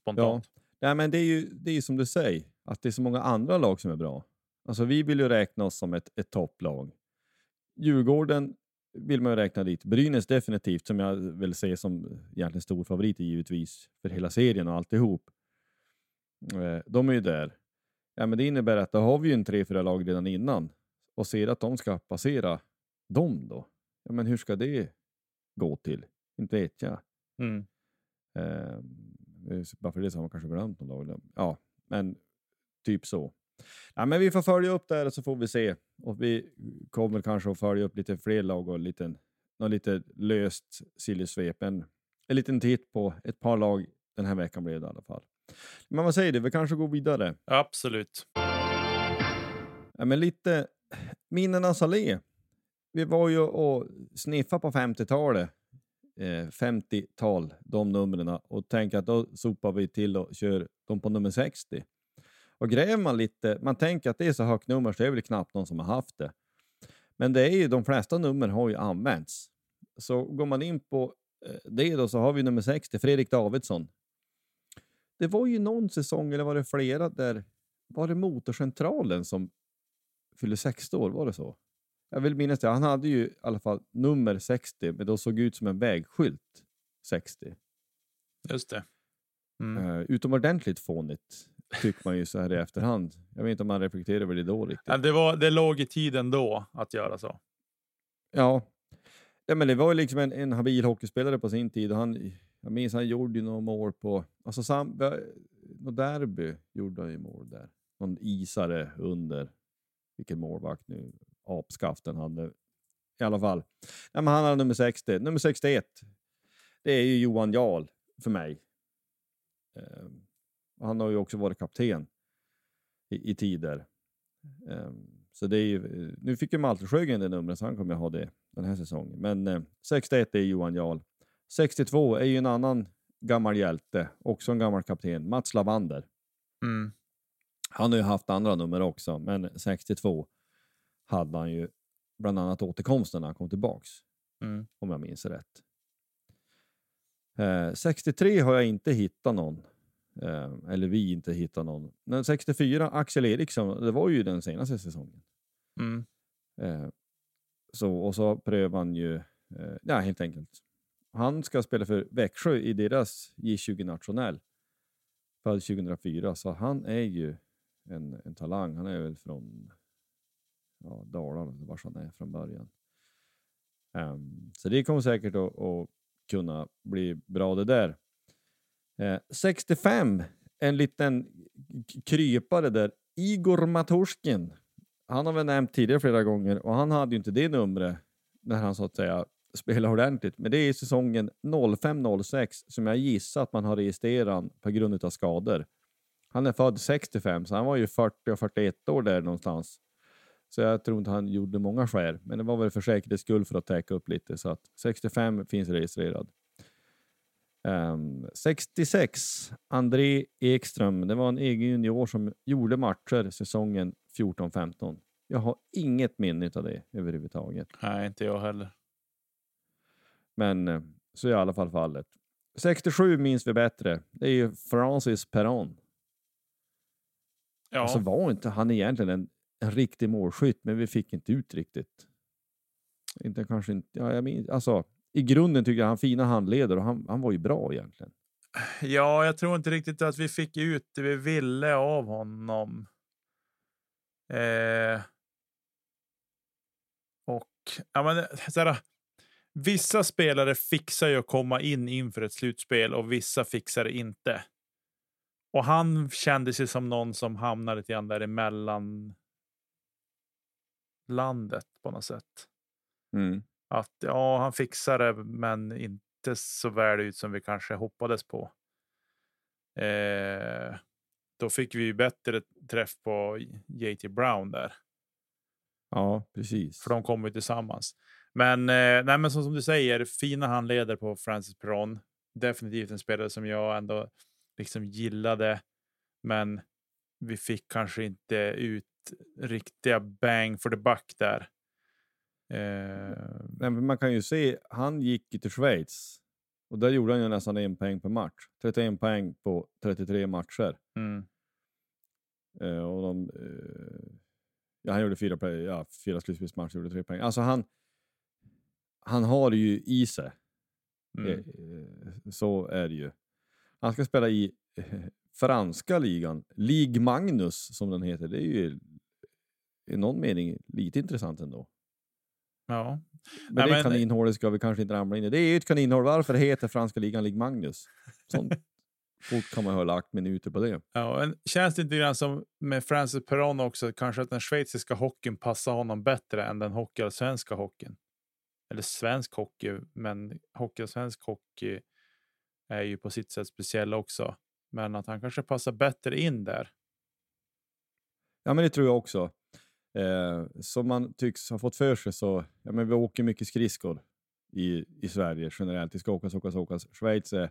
Speaker 1: Spontant.
Speaker 2: Nej, men det är ju det är ju som du säger, att det är så många andra lag som är bra. Alltså vi vill ju räkna oss som ett, ett topplag. Djurgården vill man ju räkna dit. Brynäs definitivt, som jag vill se som egentligen stor favorit givetvis för hela serien och alltihop. Eh, De är ju där. Ja, men det innebär att då har vi ju en tre, fyra lag redan innan och ser att de ska passera dem då. Ja, men hur ska det gå till? Inte vet jag.
Speaker 1: Mm.
Speaker 2: Eh, bara för det så har man kanske glömt någon lag. Ja, men typ så. Ja, men vi får följa upp det här så får vi se. Och vi kommer kanske att följa upp lite fler lag och en liten, någon lite löst sillysvep. En, en liten titt på ett par lag den här veckan blev det i alla fall. Men vad säger du, vi kanske går vidare?
Speaker 1: Absolut.
Speaker 2: Ja, men lite Minnenas allé. Vi var ju och sniffade på 50-talet, eh, 50-tal, de numren och tänkte att då sopar vi till och kör dem på nummer 60. Och gräver man lite, man tänker att det är så högt nummer så är det väl knappt någon som har haft det. Men det är ju, de flesta nummer har ju använts. Så går man in på eh, det då så har vi nummer 60, Fredrik Davidsson. Det var ju någon säsong, eller var det flera, där var det Motorcentralen som fyllde 60 år, var det så? Jag vill minnas det. Han hade ju i alla fall nummer 60, men då såg ut som en vägskylt 60.
Speaker 1: Just det. Mm.
Speaker 2: Uh, utomordentligt fånigt, tycker man ju så här i efterhand. Jag vet inte om man reflekterar över det då riktigt.
Speaker 1: Det, var, det låg i tiden då att göra så.
Speaker 2: Ja, ja men det var ju liksom en, en habil hockeyspelare på sin tid och han, jag minns han gjorde ju några mål på, alltså sam, något derby gjorde han ju mål där. Någon isare under, vilken målvakt nu, apskaften hade. I alla fall. Ja, men han hade nummer 60. Nummer 61, det är ju Johan Jarl för mig. Eh, han har ju också varit kapten i, i tider. Eh, så det är ju, nu fick ju Malte Sjögren det numret, så han kommer ha det den här säsongen. Men eh, 61 är Johan Jarl. 62 är ju en annan gammal hjälte, också en gammal kapten, Mats Lavander.
Speaker 1: Mm.
Speaker 2: Han har ju haft andra nummer också, men 62 hade han ju bland annat återkomsten när han kom tillbaks.
Speaker 1: Mm.
Speaker 2: Om jag minns rätt. Eh, 63 har jag inte hittat någon. Eh, eller vi inte hittat någon. Men 64, Axel Eriksson, det var ju den senaste säsongen.
Speaker 1: Mm.
Speaker 2: Eh, så, och så prövar han ju, eh, ja helt enkelt. Han ska spela för Växjö i deras J20 nationell. Född 2004, så han är ju en, en talang. Han är väl från ja, Dalarna, var han är från början. Um, så det kommer säkert att, att, kunna bli bra det där. Eh, 65, en liten krypare där. Igor Matorskin. Han har vi nämnt tidigare flera gånger och han hade ju inte det numret när han så att säga spelade ordentligt. Men det är säsongen 05-06 som jag gissar att man har registrerat på grund av skador. Han är född 65 så han var ju 40 och 41 år där någonstans. Så jag tror inte han gjorde många skär, men det var väl för säkerhets skull för att täcka upp lite. Så att 65 finns registrerad. Um, 66, André Ekström. Det var en egen junior som gjorde matcher säsongen 14-15. Jag har inget minne av det överhuvudtaget.
Speaker 1: Nej, inte jag heller.
Speaker 2: Men eh, så är i alla fall fallet. 67 minns vi bättre. Det är ju Francis Perron.
Speaker 1: Ja.
Speaker 2: Alltså var inte han egentligen en, en riktig målskytt, men vi fick inte ut riktigt. Inte kanske inte, ja, jag minns, alltså i grunden tycker jag han fina handleder och han, han var ju bra egentligen.
Speaker 1: Ja, jag tror inte riktigt att vi fick ut det vi ville av honom. Eh, och ja, men, så här, vissa spelare fixar ju att komma in inför ett slutspel och vissa fixar det inte. Och han kände sig som någon som hamnade lite grann däremellan landet på något sätt.
Speaker 2: Mm.
Speaker 1: Att ja, han fixar det, men inte så väl ut som vi kanske hoppades på. Eh, då fick vi bättre träff på JT Brown där.
Speaker 2: Ja, precis.
Speaker 1: För de kommer ju tillsammans. Men, eh, nej, men som, som du säger, fina handleder på Francis Perron. Definitivt en spelare som jag ändå liksom gillade. Men vi fick kanske inte ut riktiga bang for the buck där. Eh,
Speaker 2: Men man kan ju se, han gick ju till Schweiz och där gjorde han ju nästan en poäng per match. 31 poäng på 33 matcher.
Speaker 1: mm,
Speaker 2: Eh, och de, eh, ja, han gjorde fyra, play- ja, fyra slutspelsmatcher, gjorde tre poäng. Alltså han, han har det ju i sig.
Speaker 1: mm.
Speaker 2: Eh, så är det ju. Han ska spela i eh, franska ligan, Ligue Magnus som den heter. Det är ju i någon mening lite intressant ändå.
Speaker 1: Ja,
Speaker 2: Men
Speaker 1: Nej,
Speaker 2: det
Speaker 1: men-
Speaker 2: kaninhålet ska vi kanske inte ramla in i. Det är ju ett kaninhål. Varför heter franska ligan Ligue Magnus? Sånt fort kan man ha lagt minuter på det.
Speaker 1: Ja, en, känns det inte grann som med Francis Perron också, kanske att den schweiziska hockeyn passar honom bättre än den hockeyallsvenska hockeyn? Eller svensk hockey, men hockeyallsvensk hockey är ju på sitt sätt speciell också. Men att han kanske passar bättre in där.
Speaker 2: Ja, men det tror jag också. Eh, som man tycks ha fått för sig så, ja men vi åker mycket skridskor i, i Sverige generellt. Det ska åkas, åkas, åkas. Schweiz är,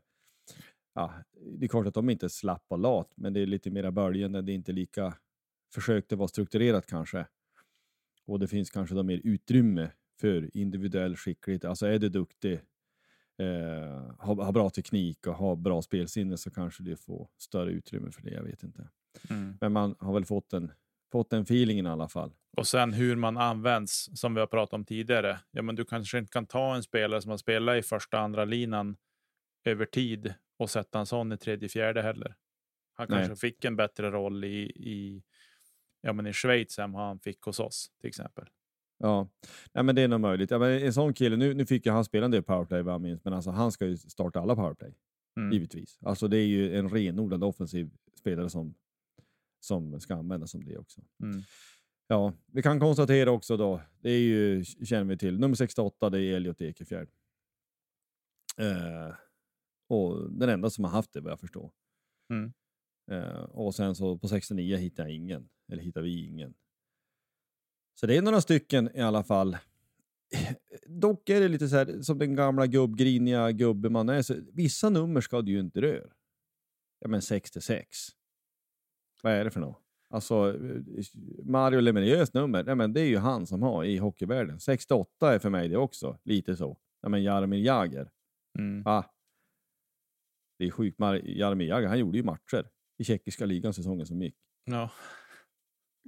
Speaker 2: ja, det är klart att de inte är slapp och lat, men det är lite mera böljande. Det är inte lika försökt att vara strukturerat kanske. Och det finns kanske då mer utrymme för individuell skicklighet. Alltså är du duktig, eh, har, har bra teknik och har bra spelsinne så kanske du får större utrymme för det. Jag vet inte.
Speaker 1: Mm.
Speaker 2: Men man har väl fått en, fått den feelingen i alla fall.
Speaker 1: Och sen hur man används, som vi har pratat om tidigare. Ja, men du kanske inte kan ta en spelare som har spelat i första andra linan över tid och sätta en sån i tredje, fjärde heller. Han
Speaker 2: Nej.
Speaker 1: kanske fick en bättre roll i, i, ja, men i Schweiz än vad han fick hos oss till exempel.
Speaker 2: Ja, Nej, men det är nog möjligt. Ja, men en sån kille, nu, nu fick ju han spela en del powerplay vad jag minns, men alltså, han ska ju starta alla powerplay.
Speaker 1: Mm.
Speaker 2: Givetvis. Alltså det är ju en renodlad offensiv spelare som, som ska användas som det också.
Speaker 1: Mm.
Speaker 2: Ja, vi kan konstatera också då, det är ju, känner vi till, nummer 68 det är Elliot Ekefjärd. Eh, och den enda som har haft det vad jag förstår.
Speaker 1: Mm.
Speaker 2: Eh, och sen så på 69 hittar jag ingen, eller hittar vi ingen. Så det är några stycken i alla fall. Dock är det lite så här som den gamla gubbgriniga gubben man är. Så vissa nummer ska du ju inte röra. Ja men 66. Vad är det för något? Alltså Mario Lemieux nummer, ja, men det är ju han som har i hockeyvärlden. 68 är för mig det också, lite så. Ja men Jaromir Jagr.
Speaker 1: Mm.
Speaker 2: Va? Det är sjukt. Jaromir Jagr, han gjorde ju matcher i tjeckiska ligan säsongen som gick.
Speaker 1: Ja.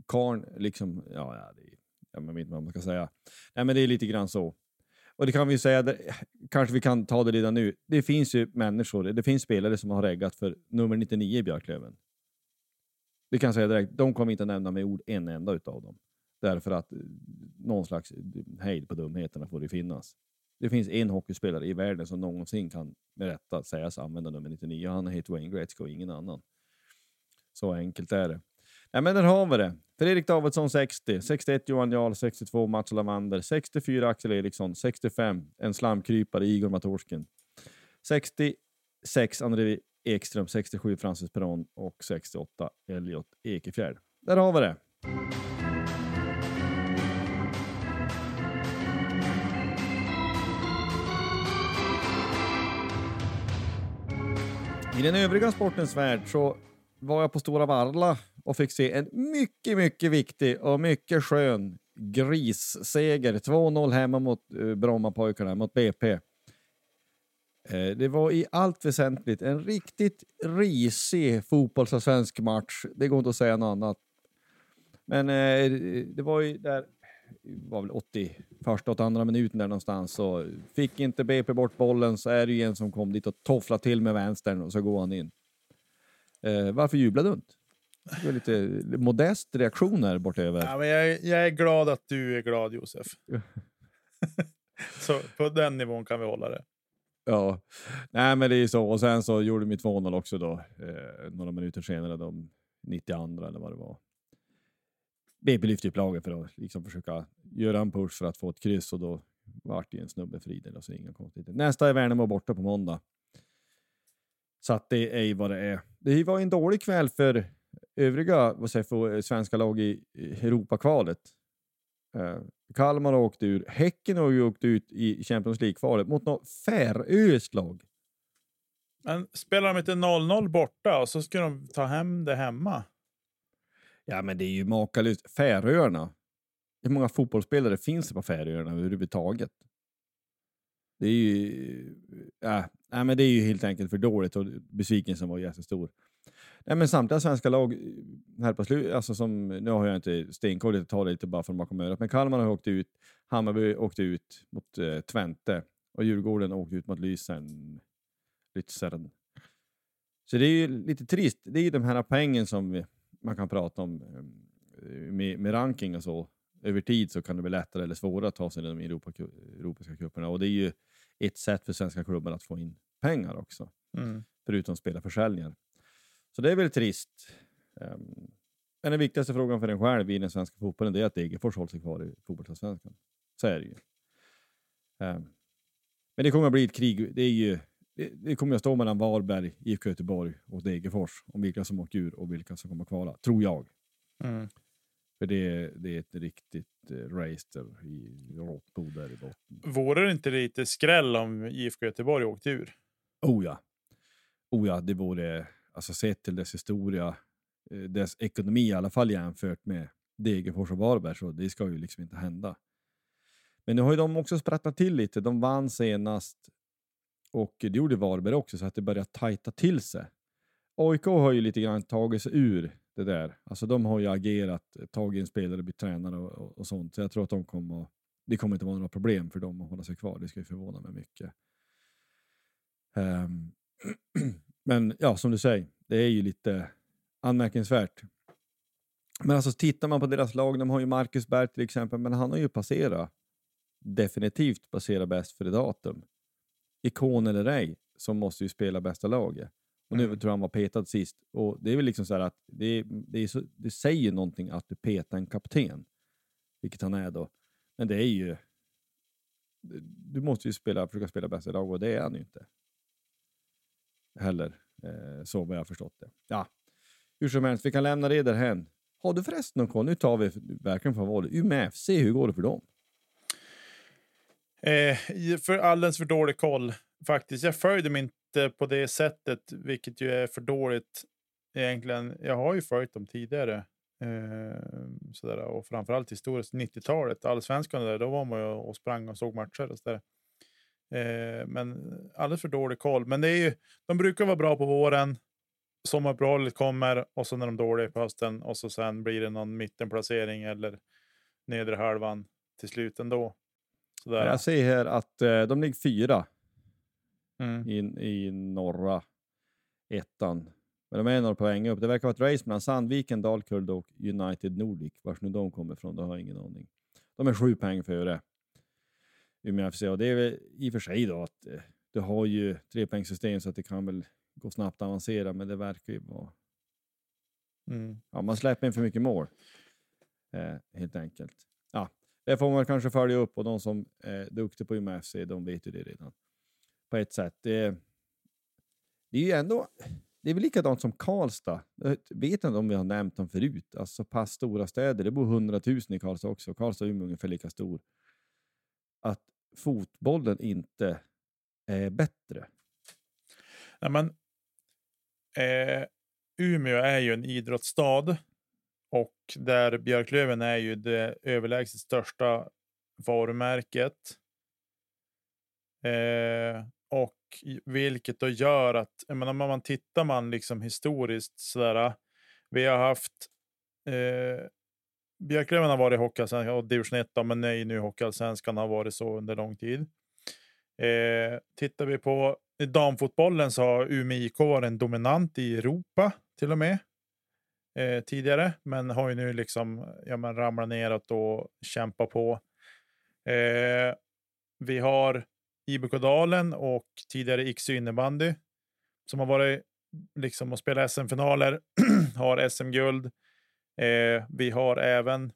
Speaker 2: Karn, liksom, ja, ja, det är, ja, man vet inte vad man ska säga. Nej, men det är lite grann så. Och det kan vi säga, det, kanske vi kan ta det redan nu. Det finns ju människor, det finns spelare som har reggat för nummer 99 i Björklöven. Det kan jag säga direkt, de kommer inte nämna med ord en enda utav dem. Därför att eh, någon slags eh, hejd på dumheterna får det finnas. Det finns en hockeyspelare i världen som någonsin kan med rätta sägas använda nummer 99 och han heter Wayne Gretzky och ingen annan. Så enkelt är det. Ja, men där har vi det. Fredrik Davidsson 60, 61 Johan Jarl, 62 Mats Lavander, 64 Axel Eriksson, 65 en slamkrypare Igor Matorskin, 66 André Ekström, 67 Francis Perron och 68 Elliot Ekefjärd. Där har vi det. I den övriga sportens värld så var jag på Stora Varla och fick se en mycket, mycket viktig och mycket skön grisseger. 2-0 hemma mot eh, Brommapojkarna, mot BP. Eh, det var i allt väsentligt en riktigt risig fotbollsallsvensk match. Det går inte att säga något annat. Men eh, det var ju där, var väl 81, 82 minuten där någonstans, så fick inte BP bort bollen så är det ju en som kom dit och tofflade till med vänstern och så går han in. Eh, varför jublade du inte? Det var lite modest reaktion här bortöver.
Speaker 1: Ja, men jag, är- jag är glad att du är glad Josef. Så på den nivån kan vi hålla det.
Speaker 2: Ja, nej men det är ju så. Och sen så gjorde vi 2-0 också då, eh, några minuter senare, de 92 eller vad det var. BP lyfte upp laget för att liksom försöka göra en push för att få ett kryss och då vart det ju en snubbe fri där, så inga konstigheter. Nästa är Värnamo borta på måndag. Så att det är ju vad det är. Det var en dålig kväll för övriga vad säger, för svenska lag i Europakvalet. Eh, Kalmar har åkt ur. Häcken har ju åkt ut i Champions League-kvalet mot något färöiskt lag.
Speaker 1: Men spelar de inte 0-0 borta och så ska de ta hem det hemma?
Speaker 2: Ja, men det är ju makalöst. Färöarna. Hur många fotbollsspelare finns det på Färöarna överhuvudtaget? Det är ju... Äh, nej, men det är ju helt enkelt för dåligt och besvikelsen var jättestor. Nej, men samtliga svenska lag eh, här på slutet, alltså som, nu har jag inte stenkoll, jag tar det lite bara från bakom örat, men Kalmar har åkt ut, Hammarby åkte ut mot eh, Twente och Djurgården åkte ut mot Lysern. Lützern. Så det är ju lite trist. Det är ju de här poängen som vi, man kan prata om eh, med, med ranking och så. Över tid så kan det bli lättare eller svårare att ta sig till de Europa, europeiska cuperna och det är ju ett sätt för svenska klubbar att få in pengar också,
Speaker 1: Mm.
Speaker 2: förutom spelarförsäljningar. Så det är väl trist. Um, men den viktigaste frågan för en själv i den svenska fotbollen är att Degerfors håller sig kvar i fotbollsallsvenskan. Så är det ju. Ehm, men det kommer att bli ett krig. Det är ju det, det kommer att stå mellan Varberg, IFK Göteborg och Degerfors om vilka som åker ur och vilka som kommer att kvala, tror jag.
Speaker 1: Mm.
Speaker 2: För det, det är ett riktigt eh, race där i råttbo där i botten.
Speaker 1: Vore det inte lite skräll om IFK Göteborg åkte ur?
Speaker 2: Oh ja. Oh ja, det vore, alltså sett till dess historia, eh, dess ekonomi i alla fall jämfört med Degerfors och Varberg, så det ska ju liksom inte hända. Men nu har ju de också sprattlat till lite. De vann senast och det gjorde Varberg också, så att det börjar tajta till sig. AIK har ju lite grann tagit sig ur det där. Alltså de har ju agerat, tagit en spelare, blivit tränare och, och, och sånt. Så jag tror att de kommer, det kommer inte vara några problem för dem att hålla sig kvar. Det ska ju förvåna mig mycket. Um, men ja, som du säger, det är ju lite anmärkningsvärt. Men alltså tittar man på deras lag, de har ju Marcus Berg till exempel, men han har ju passerat, definitivt passerat bäst för det datum. Ikon eller ej, så måste ju spela bästa laget. Och nu
Speaker 1: Mm.
Speaker 2: tror jag han var petad sist. Och det är väl liksom så här att det, det, så, det säger någonting att du petar en kapten, vilket han är då. Men det är ju, du måste ju spela, försöka spela bästa lag och det är han ju inte. Heller, eh, så vad jag har förstått det. Ja, hur som helst, vi kan lämna det därhen. Har du förresten någon koll? Nu tar vi verkligen från valet. Umeå FC, hur går det för dem?
Speaker 1: Eh, för alldeles för dålig koll faktiskt. Jag följde dem inte på det sättet, vilket ju är för dåligt egentligen. Jag har ju följt dem tidigare. Eh, sådär, och framförallt historiskt 90-talet, allsvenskan där, då var man ju och sprang och såg matcher och sådär. Eh, men alldeles för dålig koll. Men det är ju, de brukar vara bra på våren. Sommaruppehållet kommer och så när de är dåliga på hösten och så sen blir det någon mittenplacering eller nedre halvan till slut ändå. Sådär.
Speaker 2: Jag ser här att eh, de ligger fyra
Speaker 1: Mm.
Speaker 2: i, i norra ettan. Men de är några poäng upp. Det verkar vara ett race mellan Sandviken, Dalkurd och United Nordic. Vars nu de kommer ifrån, det har jag ingen aning. De är sju poäng före Umeå FC och det är väl i och för sig då att eh, du har ju trepoängssystem så att det kan väl gå snabbt att avancera, men det verkar ju vara...
Speaker 1: Mm.
Speaker 2: Ja, man släpper in för mycket mål. Eh, helt enkelt. Ja, det får man kanske följa upp och de som är duktiga på Umeå FC, de vet ju det redan. På ett sätt. Det, det är ju ändå... Det är väl likadant som Karlstad. Jag vet inte om vi har nämnt dem förut. Alltså så pass stora städer. Det bor 100 000 i Karlstad också. Karlstad och Umeå är ungefär lika stor. Att fotbollen inte är bättre.
Speaker 1: Nej, men, eh, Umeå är ju en idrottsstad och där Björklöven är ju det överlägset största varumärket. Eh, och vilket då gör att, jag menar, om man tittar man liksom historiskt sådär, eh, vi har haft eh, Björklöven har varit Hockeyallsvenskan och division 1, men nej, nu Hockeyallsvenskan har varit så under lång tid. Eh, tittar vi på damfotbollen så har Umeå IK varit en dominant i Europa till och med eh, tidigare, men har ju nu liksom ja, men ramlat neråt och kämpat på. Eh, vi har IBK Dalen och tidigare Iksu innebandy som har varit liksom och spelat SM-finaler, har SM-guld. Eh, vi har även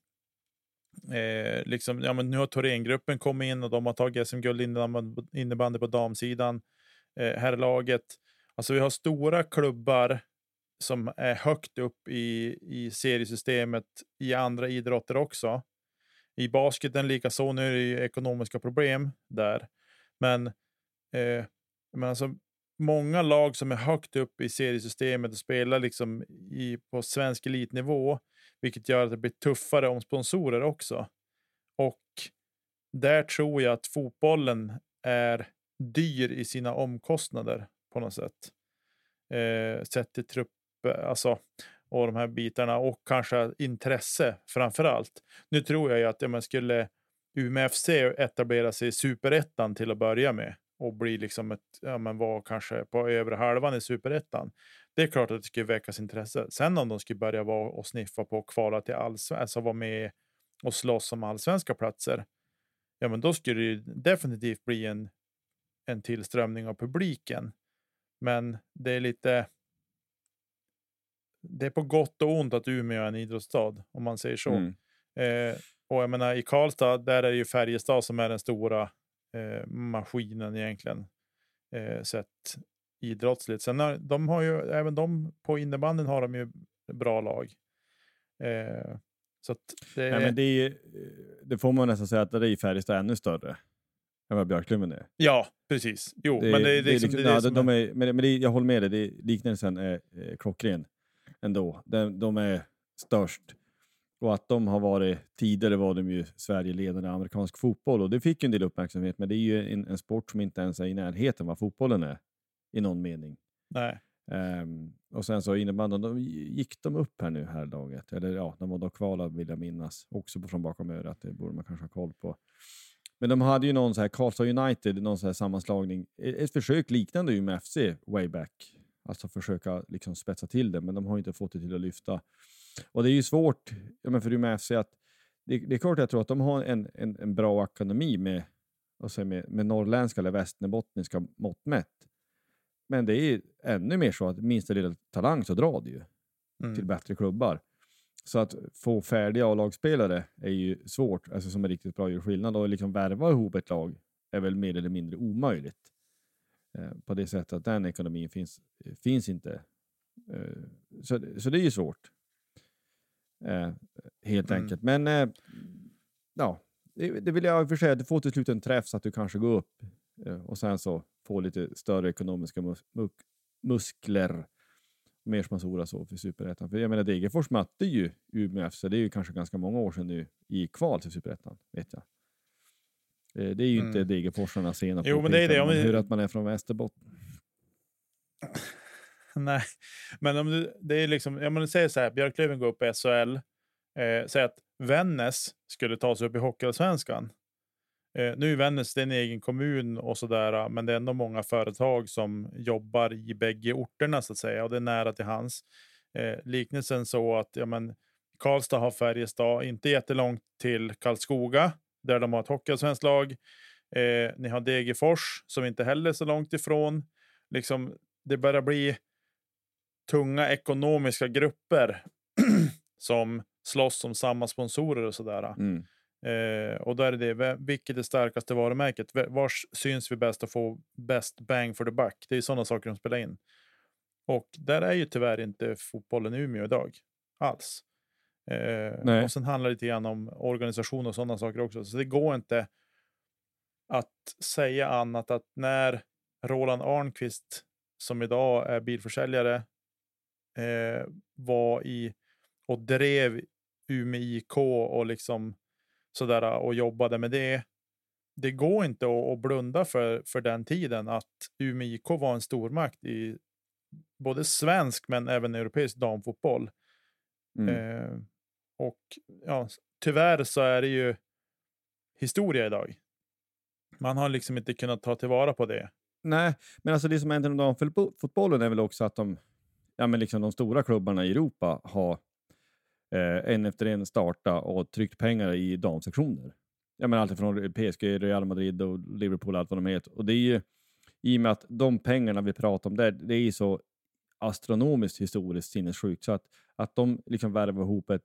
Speaker 1: Eh, liksom, ja, men nu har Thorengruppen kommit in och de har tagit SM-guld innebandy, innebandy på damsidan. Eh, herrlaget. Alltså vi har stora klubbar som är högt upp i, i seriesystemet i andra idrotter också. I basketen likaså. Nu är det ju ekonomiska problem där. Men, eh, men alltså, många lag som är högt upp i seriesystemet och spelar liksom i, på svensk elitnivå vilket gör att det blir tuffare om sponsorer också. Och där tror jag att fotbollen är dyr i sina omkostnader på något sätt. Eh, sett till trupp, eh, alltså, och de här bitarna och kanske intresse framför allt. Nu tror jag ju att om man skulle umfc etablera sig i superettan till att börja med och bli liksom ett, ja men var kanske på övre halvan i superettan. Det är klart att det skulle väckas intresse. Sen om de skulle börja vara och sniffa på att kvala till allsvenskan, alltså vara med och slåss om allsvenska platser. Ja, men då skulle det ju definitivt bli en, en tillströmning av publiken. Men det är lite. Det är på gott och ont att Umeå är en idrottsstad om man säger så.
Speaker 2: Mm.
Speaker 1: Eh, och jag menar i Karlstad, där är det ju Färjestad som är den stora eh, maskinen egentligen. eh, sett idrottsligt. Sen har, de har ju, även de på innebandyn har de ju bra lag. Eh, så det,
Speaker 2: Nej, men det, är, det får man nästan säga att det är Färjestad ännu större än vad Björklöven är.
Speaker 1: Ja, precis. Jo,
Speaker 2: Det,
Speaker 1: men det, är liksom,
Speaker 2: liksom,
Speaker 1: det är
Speaker 2: ja,
Speaker 1: det som
Speaker 2: de
Speaker 1: är-
Speaker 2: men, men jag håller med dig, det, liknelsen är, är klockren ändå. De, de är störst. Och att de har varit, tidigare var de ju Sverige-ledande i amerikansk fotboll och det fick ju en del uppmärksamhet, men det är ju en, en sport som inte ens är i närheten vad fotbollen är i någon mening.
Speaker 1: Nej.
Speaker 2: Ehm, och sen så innebandyn, de gick de upp här nu här laget? Eller ja, de var då kvalade vill jag minnas. Också från bakom örat, det borde man kanske ha koll på. Men de hade ju någon så här Karlstad United, någon så här sammanslagning, ett, försök liknande Umeå FC way back. Alltså försöka liksom spetsa till det, men de har ju inte fått det till att lyfta. Och det är ju svårt ja, men för Umeå FC att, det, det är klart jag tror att de har en, en, en bra akademi med, med, med norrländska eller västerbottniska mått mätt. Men det är ännu mer så att minsta lilla talang så drar det ju
Speaker 1: Mm.
Speaker 2: till bättre klubbar. Så att få färdiga A-lagsspelare är ju svårt, alltså som är riktigt bra gör skillnad. Och liksom värva ihop ett lag är väl mer eller mindre omöjligt. Eh, på det sättet att den ekonomin finns, finns inte. Eh, så, så det är ju svårt. Eh, helt
Speaker 1: Mm.
Speaker 2: enkelt. Men eh, ja, det, det vill jag i och för sig att du får till slut en träff så att du kanske går upp eh, och sen så får lite större ekonomiska mus muk- muskler. Mer sponsorer så för Superettan. För jag menar Degerfors mötte ju Umeå FC, det är ju kanske ganska många år sedan nu, i kval till Superettan, vet jag. Eh, Det är ju inte
Speaker 1: Mm.
Speaker 2: Degerforsarna sena
Speaker 1: Jo, men det är det, om
Speaker 2: Man
Speaker 1: vi-
Speaker 2: hör att man är från Västerbotten.
Speaker 1: Nej, men om du, det är liksom, om du säger så här, Björklöven går upp i SHL. Eh, säg att Vännäs skulle ta sig upp i Hockeyallsvenskan. Eh, nu är Vännäs en egen kommun och sådär, ah, men det är ändå många företag som jobbar i bägge orterna så att säga och det är nära till hans. Eh, liknelsen så att ja, men, Karlstad har Färjestad, inte jättelångt till Karlskoga där de har ett hockeyallsvenskt lag. Eh, ni har Degerfors som inte heller är så långt ifrån. Liksom, det börjar bli tunga ekonomiska grupper som slåss om samma sponsorer och sådär.
Speaker 2: Mm.
Speaker 1: Eh, och då är det det, vilket är starkaste varumärket? Vars syns vi bäst och får bäst bang for the buck? Det är sådana saker de spelar in. Och där är ju tyvärr inte fotbollen i Umeå idag alls. Eh, och sen handlar det lite grann om organisation och sådana saker också. Så det går inte att säga annat att när Roland Arnqvist som idag är bilförsäljare eh, var i och drev Umeå IK och liksom sådär och jobbade med det. Det går inte att, blunda för, för den tiden att Umeå IK var en stormakt i både svensk men även europeisk damfotboll.
Speaker 2: Mm.
Speaker 1: Eh, och ja, tyvärr så är det ju historia idag. Man har liksom inte kunnat ta tillvara på det.
Speaker 2: Nej, men alltså det som händer inom damfotbollen är väl också att de, ja, men liksom de stora klubbarna i Europa har eh, en efter en starta och tryckt pengar i damsektioner. Ja, men allt från PSG, Real Madrid och Liverpool, allt vad de heter. Och det är ju i och med att de pengarna vi pratar om där, det är så astronomiskt historiskt sinnessjukt så att, att de liksom värvar ihop ett,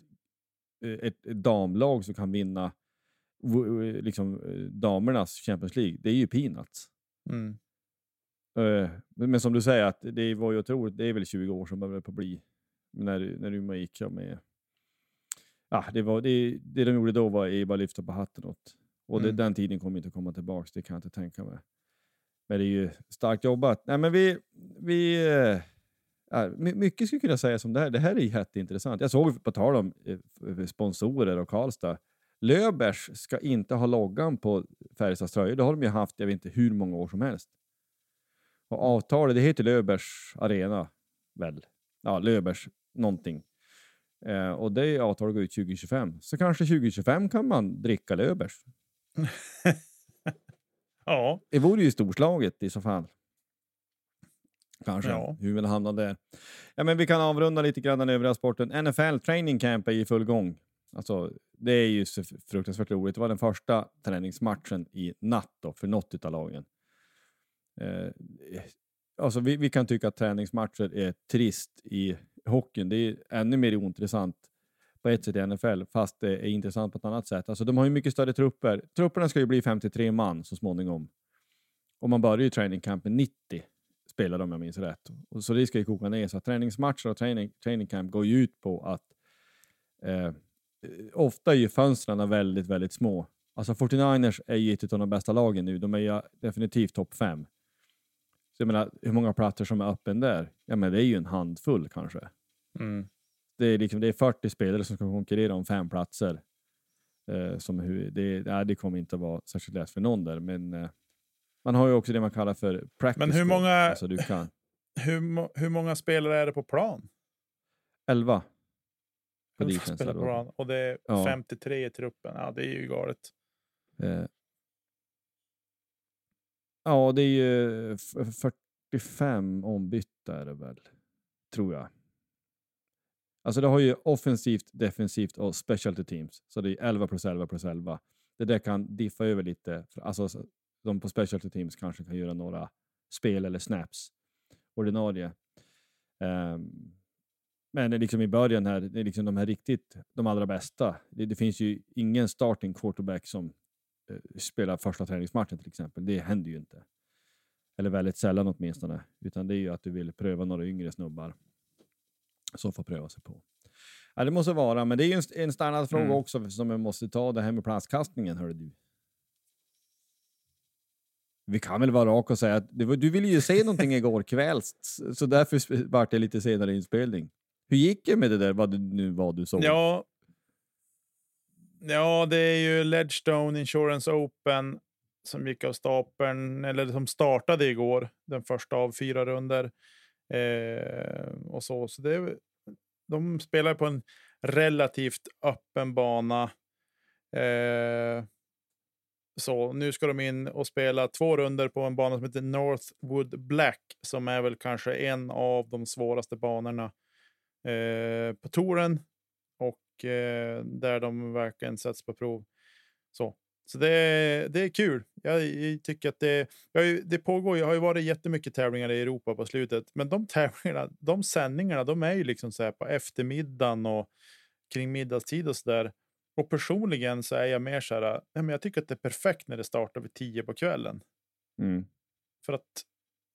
Speaker 2: eh, ett, ett damlag som kan vinna eh, liksom, eh, damernas Champions League, det är ju peanuts.
Speaker 1: Mm.
Speaker 2: Eh, Men som du säger, att det var ju otroligt, det är väl 20 år som det på bli. När, när Umeå gick ja, med... Ja, det, var, det, det de gjorde då var bara lyfta på hatten åt. Och det,
Speaker 1: Mm.
Speaker 2: den tiden kommer inte komma tillbaks, det kan jag inte tänka mig. Men det är ju starkt jobbat. Nej, men vi... vi my- mycket skulle kunna säga som det här. Det här är jätteintressant. Jag såg på tal om eh, sponsorer och Karlstad. Löbers ska inte ha loggan på Färjestads tröjor. Det har de ju haft, jag vet inte hur många år som helst. Och avtalet, det heter Löbers Arena, väl? Ja, Löbers någonting. Eh, och det avtalet går ut 2025. Så kanske 2025 kan man dricka Löbers.
Speaker 1: Ja,
Speaker 2: Det vore ju storslaget i så fall. Kanske,
Speaker 1: Ja.
Speaker 2: hur vill hamna där. Ja, men vi kan avrunda lite grann den övriga sporten. NFL Training Camp är i full gång. Alltså, det är ju så fruktansvärt roligt. Det var den första träningsmatchen i natt då, för något av lagen. Eh, alltså, vi, vi kan tycka att träningsmatcher är trist i hockeyn. Det är ännu mer ointressant på ett sätt i NFL, fast det är intressant på ett annat sätt. Alltså, de har ju mycket större trupper. Trupperna ska ju bli 53 man så småningom. och man börjar ju training campen 90 spelar de om jag minns rätt. Och så det ska ju koka ner så träningsmatcher och training, training camp går ju ut på att eh, ofta är ju fönstren väldigt, väldigt små. Alltså 49ers är ju ett av de bästa lagen nu. De är ju definitivt topp fem. Så jag menar, hur många platser som är öppen där? Ja, men det är ju en handfull kanske.
Speaker 1: Mm.
Speaker 2: Det är, liksom, det är 40 spelare som ska konkurrera om fem platser. Eh, som hur, det, nej, det kommer inte att vara särskilt lätt för någon där, men eh, man har ju också det man kallar för practice.
Speaker 1: Men hur många,
Speaker 2: Alltså, du kan,
Speaker 1: hur, hur många spelare är det på plan?
Speaker 2: 11 på defense.
Speaker 1: på plan. Och det är
Speaker 2: Ja.
Speaker 1: 53 i truppen. Ja, det är ju galet.
Speaker 2: Eh, ja, det är ju 45 ombytta är det väl, tror jag. Alltså det har ju offensivt, defensivt och specialty teams. Så det är 11 plus 11 plus 11. Det där kan diffa över lite. Alltså de på specialty teams kanske kan göra några spel eller snaps. Ordinarie. Um, men liksom i början här, det är liksom de här riktigt, de allra bästa. Det, det finns ju ingen starting quarterback som eh, spelar första träningsmatchen till exempel. Det händer ju inte. Eller väldigt sällan åtminstone. Utan det är ju att du vill pröva några yngre snubbar som får pröva sig på. Ja, det måste vara, men det är ju en, en standardfråga
Speaker 1: Mm.
Speaker 2: också som jag måste ta, det här med plastkastningen. Hör du. Vi kan väl vara raka och säga att var, du ville ju se någonting igår kväll, så därför vart det lite senare inspelning. Hur gick det med det där, vad det nu var du såg?
Speaker 1: Ja. Ja, det är ju Ledgestone Insurance Open som gick av stapeln, eller som startade igår, den första av fyra runder. Eh, och så, så det, de spelar på en relativt öppen bana. Eh, så nu ska de in och spela två runder på en bana som heter Northwood Black, som är väl kanske en av de svåraste banorna eh, på touren eh, där de verkligen sätts på prov. Så, så det, är- det är kul. Jag, jag tycker att det, jag, det pågår. Jag har ju varit jättemycket tävlingar i Europa på slutet, men de tävlingarna, de sändningarna, de är ju liksom så här på eftermiddagen och kring middagstid och så där. Och personligen så är jag mer så här. Nej, men jag tycker att det är perfekt när det startar vid tio på kvällen.
Speaker 2: Mm.
Speaker 1: För att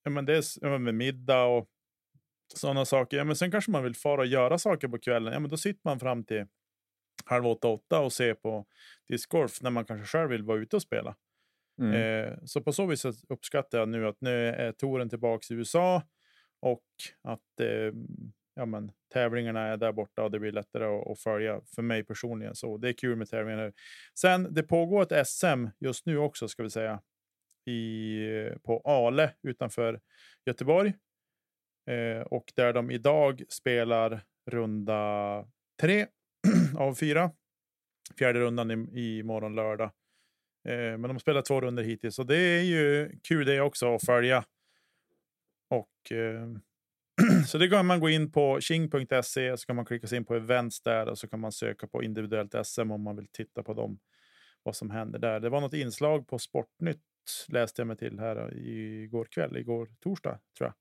Speaker 1: ja, men det är ja, med middag och sådana saker. Ja, men sen kanske man vill fara och göra saker på kvällen. Ja, men då sitter man fram till halv åtta, åtta och ser på discgolf när man kanske själv vill vara ute och spela.
Speaker 2: Mm.
Speaker 1: Eh, så på så vis uppskattar jag nu att nu är touren tillbaka i USA och att eh, ja, men, tävlingarna är där borta och det blir lättare att, att följa för mig personligen. Så det är kul med tävlingar. Sen det pågår ett SM just nu också ska vi säga i, på Ale utanför Göteborg. Eh, och där de idag spelar runda tre av fyra. Fjärde rundan i, i morgon lördag. Eh, men de spelar två runder hittills och det är ju kul det också att följa. Och eh, så det kan man gå in på king.se så kan man klicka sig in på events där och så kan man söka på individuellt SM om man vill titta på dem. Vad som händer där. Det var något inslag på Sportnytt läste jag mig till här igår kväll, igår torsdag tror jag.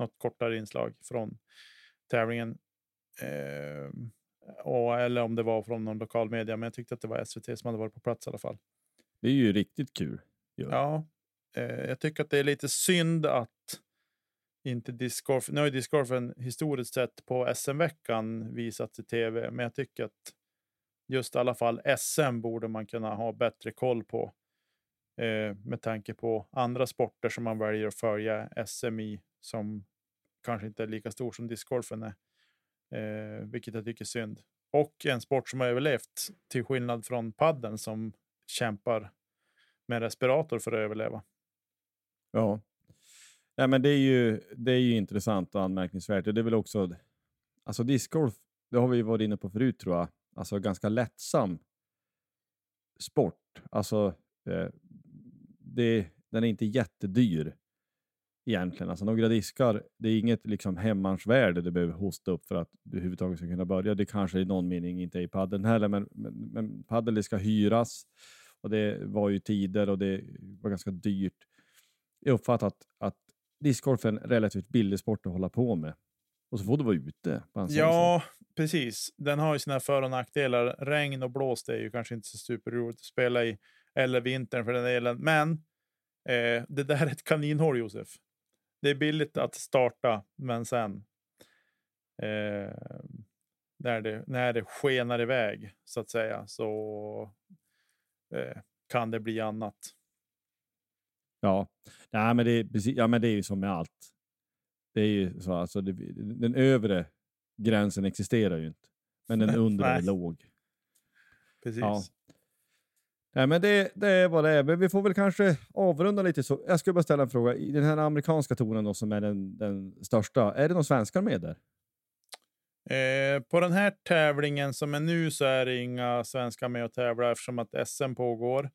Speaker 1: Något kortare inslag från tävlingen. Eh, och, eller om det var från någon lokal media, men jag tyckte att det var SVT som hade varit på plats i alla fall.
Speaker 2: Det är ju riktigt kul. ju.
Speaker 1: Ja, eh, jag tycker att det är lite synd att inte discgolf. Nu har ju discgolfen historiskt sett på SM-veckan visats i tv, men jag tycker att just i alla fall SM borde man kunna ha bättre koll på. Eh, med tanke på andra sporter som man väljer att följa SM i som kanske inte är lika stor som discgolfen är. Eh, vilket jag tycker är synd. Och en sport som har överlevt till skillnad från padden som kämpar med respirator för att överleva.
Speaker 2: Ja. ja men det, är ju, det är ju intressant och anmärkningsvärt. Det är väl också, alltså discgolf, det har vi varit inne på förut tror jag, alltså ganska lättsam sport. Alltså, eh, det, den är inte jättedyr egentligen. Alltså några diskar, det är inget liksom hemmansvärde du behöver hosta upp för att du överhuvudtaget ska kunna börja. Det kanske i någon mening inte är i padden heller, men, men, men paddel det ska hyras och det var ju tider och det var ganska dyrt. Jag uppfattar att, att discgolf är en relativt billig sport att hålla på med. Och så får du vara ute. På
Speaker 1: Ja, precis. Den har ju sina för och nackdelar. Regn och blåst är ju kanske inte så superroligt att spela i. Eller vintern för den delen. Men Eh, det där är ett kaninhål, Josef. Det är billigt att starta, men sen eh, när, det, när det skenar iväg så att säga så eh, kan det bli annat.
Speaker 2: Ja, Nej, men det, är precis, ja, men det är ju som med allt. Det är ju så, alltså, det, den övre gränsen existerar ju inte, men den undre är låg.
Speaker 1: Precis.
Speaker 2: Ja. Nej, men det, det är vad det är. Men vi får väl kanske avrunda lite så. Jag skulle bara ställa en fråga. I den här amerikanska tonen då, som är den, den största, är det någon svenskar med där?
Speaker 1: Eh, på den här tävlingen som är nu så är det inga svenskar med och tävlar eftersom att SM pågår.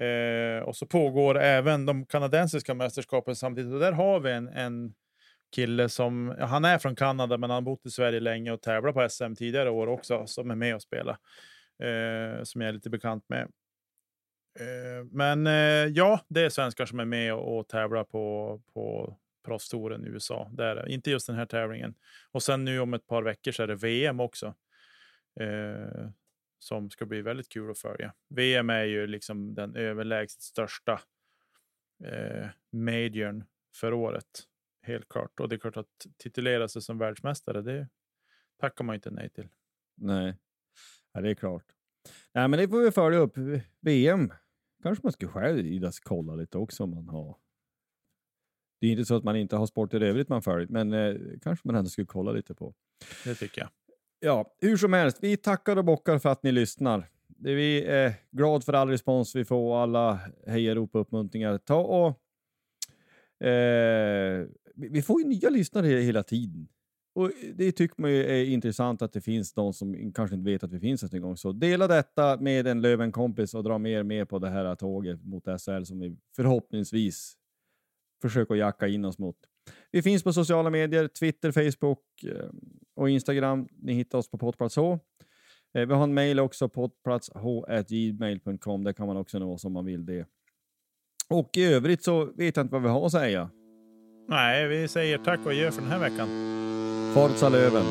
Speaker 1: Eh, och så pågår även de kanadensiska mästerskapen samtidigt. Och där har vi en, en kille som, ja, han är från Kanada men han har bott i Sverige länge och tävlat på SM tidigare år också som är med och spelar. Eh, som jag är lite bekant med. Eh, men eh, ja, det är svenskar som är med och, och tävlar på, på proffstouren i USA. Det är det. Inte just den här tävlingen. Och sen nu om ett par veckor så är det VM också. Eh, som ska bli väldigt kul att följa. VM är ju liksom den överlägset största eh, majorn för året. Helt klart. Och det är klart att titulera sig som världsmästare, det tackar man inte nej till.
Speaker 2: Nej, ja, det är klart. Nej, men det får vi följa upp. VM kanske man skulle själv idas kolla lite också om man har. Det är inte så att man inte har sporter i övrigt man följer, men eh, kanske man ändå skulle kolla lite på.
Speaker 1: Det tycker jag.
Speaker 2: Ja, hur som helst, vi tackar och bockar för att ni lyssnar. Vi är glada för all respons vi får och alla hejarop och uppmuntringar. Ta och, eh, vi får ju nya lyssnare he- hela tiden. Och Det tycker man ju är intressant att det finns de som kanske inte vet att vi finns ens en gång. Så dela detta med en Löven-kompis och dra mer med på det här tåget mot SHL som vi förhoppningsvis försöker jacka in oss mot. Vi finns på sociala medier, Twitter, Facebook eh, och Instagram. Ni hittar oss på Poddplats H. Eh, vi har en mejl också, poddplatsh.gmail.com. Där kan man också nå oss om man vill det. Och i övrigt så vet jag inte vad vi har att säga.
Speaker 1: Nej, vi säger tack och adjö för den här veckan.
Speaker 2: Forza Löven!